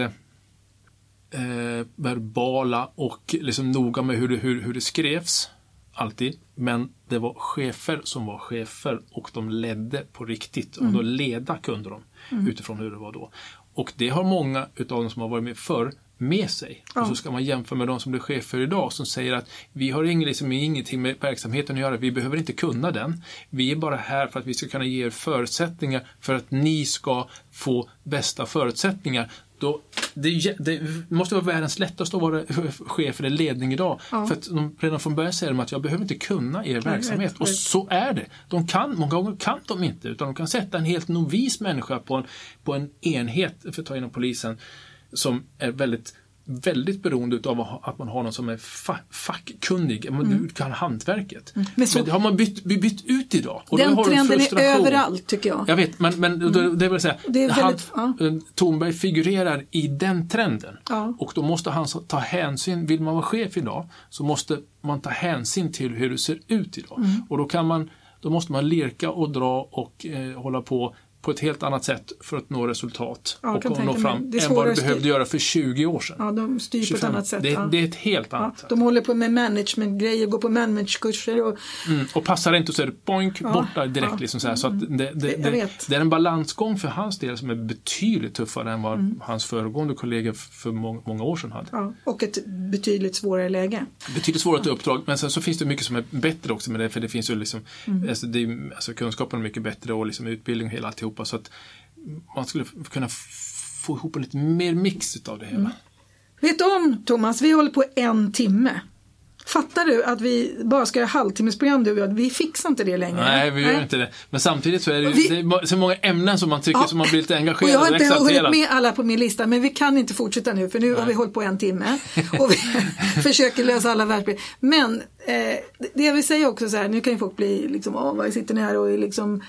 eh, verbala och liksom noga med hur det, hur, hur det skrevs. Alltid. Men det var chefer som var chefer och de ledde på riktigt. Mm. Och då leda kunde de mm. utifrån hur det var då. Och det har många utav dem som har varit med förr med sig. Ja. Och så ska man jämföra med de som blir chefer idag som säger att vi har ing, liksom, ingenting med verksamheten att göra, vi behöver inte kunna den. Vi är bara här för att vi ska kunna ge er förutsättningar för att ni ska få bästa förutsättningar då, det, det, måste vara världens lättaste att vara chef eller ledning idag. Ja. För att de, redan från början säger de att jag behöver inte kunna er verksamhet. Vet, och så är det. De kan, många gånger kan de inte, utan de kan sätta en helt novis människa på en, på en enhet, för att ta inom polisen, som är väldigt väldigt beroende av att man har någon som är fa fackkunnig, mm. du kan hantverket. Mm. Men, så, men det har man bytt, bytt ut idag. Och den trenden är överallt tycker jag. Jag vet, men, men mm. det vill säga, det är väldigt, han, ja. Tornberg figurerar i den trenden. Ja. Och då måste han ta hänsyn, vill man vara chef idag, så måste man ta hänsyn till hur det ser ut idag. Mm. Och då kan man då måste man lirka och dra och eh, hålla på på ett helt annat sätt för att nå resultat ja, och nå fram än vad du behövde göra för 20 år sedan. Ja, de styr 25. på ett annat sätt. Det, ja. det är ett helt annat ja, sätt. De håller på med managementgrejer, går på managementkurser. Och... Mm, och passar inte så är det boink, borta direkt. Liksom så här. Så att det, det, det, det, är en balansgång för hans del som är betydligt tuffare än vad mm. hans föregående kollegor för många, många år sedan hade. Och ett betydligt svårare läge. Betydligt svårare uppdrag, men sen så finns det mycket som är bättre också med det, för det finns ju liksom, mm. alltså, alltså kunskapen är mycket bättre och liksom utbildning och hela alltihopa. Så att man skulle kunna få ihop en lite mer mix av det hela. Mm. Vet du om Thomas, vi håller på en timme. Fattar du att vi bara ska göra halvtimmesprogram du och jag? Vi fixar inte det längre. Nej, vi gör Nej. inte det. Men samtidigt så är det, vi... det är så många ämnen som man tycker ja. som man blir lite engagerad och Jag har inte hunnit med alla på min lista, men vi kan inte fortsätta nu för nu Nej. har vi hållit på en timme och vi försöker lösa alla världsproblem. Men eh, det jag vill säga också så här, nu kan ju folk bli liksom, åh, vad sitter ni här och är liksom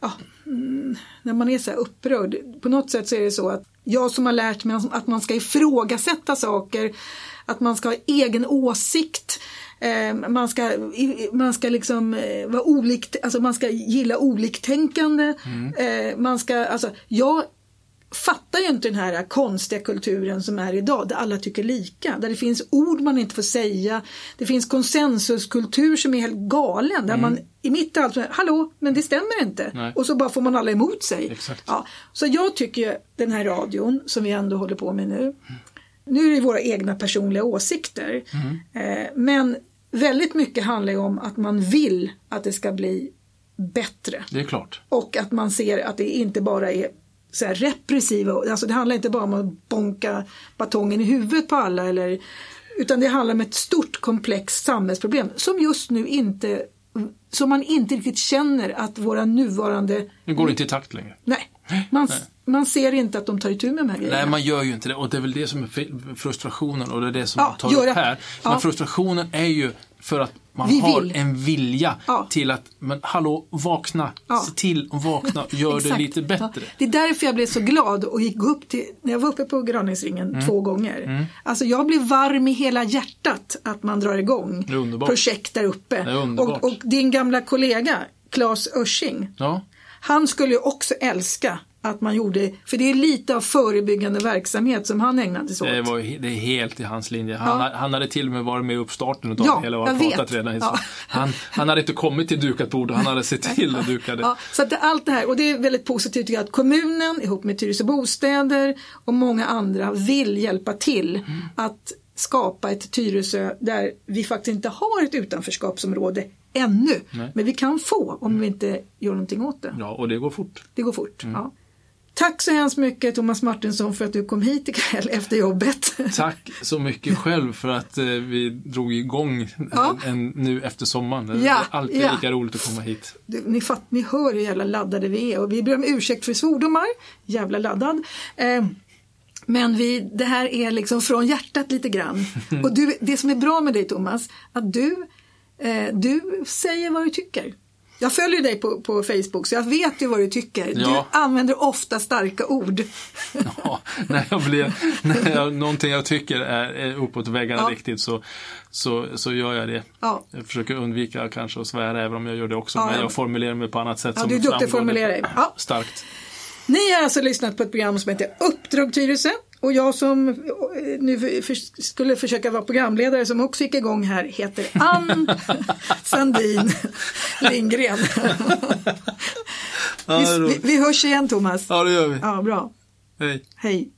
ja, när man är så här upprörd. På något sätt så är det så att jag som har lärt mig att man ska ifrågasätta saker, att man ska ha egen åsikt, eh, man ska, man ska liksom eh, vara olikt, alltså man ska gilla oliktänkande. Mm. Eh, man ska, alltså, jag fattar ju inte den här konstiga kulturen som är idag där alla tycker lika. Där det finns ord man inte får säga. Det finns konsensuskultur som är helt galen. Där mm. man i mitt allt hallå, men det stämmer inte. Nej. Och så bara får man alla emot sig. Exakt. Ja, så jag tycker den här radion som vi ändå håller på med nu. Mm. Nu är det våra egna personliga åsikter. Mm. Eh, men väldigt mycket handlar ju om att man vill att det ska bli bättre. Det är klart. Och att man ser att det inte bara är så här repressiva, alltså det handlar inte bara om att bonka batongen i huvudet på alla eller utan det handlar om ett stort komplext samhällsproblem som just nu inte som man inte riktigt känner att våra nuvarande... Nu går det inte i takt längre. Nej, man, Nej. man ser inte att de tar itu med de här grejerna. Nej, man gör ju inte det och det är väl det som är frustrationen och det är det som ja, tar upp här. Ja. Men frustrationen är ju för att man vi har vill. en vilja ja. till att, men hallå, vakna, ja. se till att vakna och gör det lite bättre. Ja. Det är därför jag blev så glad och gick upp till, när jag var uppe på granningsringen mm. två gånger. Mm. Alltså jag blir varm i hela hjärtat att man drar igång projekt där uppe. Och, och, din gamla kollega, Claes Örsing, han skulle ju också älska att man gjorde, för det är lite av förebyggande verksamhet som han ägnade sig åt. Det, var, det är helt i hans linje. Han, ja. han hade till och med varit med i uppstarten av ja, hela vad pratat redan. Ja. Han, han hade inte kommit till dukat bord och han hade sett till att duka det. Ja, så att allt det här, och det är väldigt positivt att kommunen ihop med Tyresö Bostäder och många andra vill hjälpa till mm. att skapa ett Tyresö där vi faktiskt inte har ett utanförskapsområde ännu. Nej. Men vi kan få om vi inte gör någonting åt det. Ja, och det går fort. Det går fort. Ja. Tack så hemskt mycket Thomas Martinsson för att du kom hit ikväll efter jobbet. Tack så mycket själv för att eh, vi drog igång Ja. en, nu efter sommaren. Det är alltid ja. lika roligt att komma hit. Du, ni, fatt, ni hör hur jävla laddade vi är och vi ber om ursäkt för svordomar. Jävla laddad. Eh, men vi, det här är liksom från hjärtat lite grann. Och du, det som är bra med dig Thomas, att du, eh, du säger vad du tycker. Jag följer dig på, på Facebook så jag vet ju vad du tycker. Ja. Du använder ofta starka ord. Ja, när jag blir, när jag, någonting jag tycker är, är uppåt väggarna Ja. riktigt så, så, så gör jag det. Ja. Jag försöker undvika kanske att svära även om jag gör det också. Men ja. jag formulerar mig på annat sätt Ja, som du är duktig att formulera dig. Ja. Starkt. Ni har alltså lyssnat på ett program som heter Uppdrag Tyresö och jag som eh, nu för, skulle försöka vara programledare som också gick igång här heter Ann Sandin Lindgren. Ja, vi, vi, vi hörs igen Thomas. Ja, det gör vi. Ja, bra. Hej. Hej.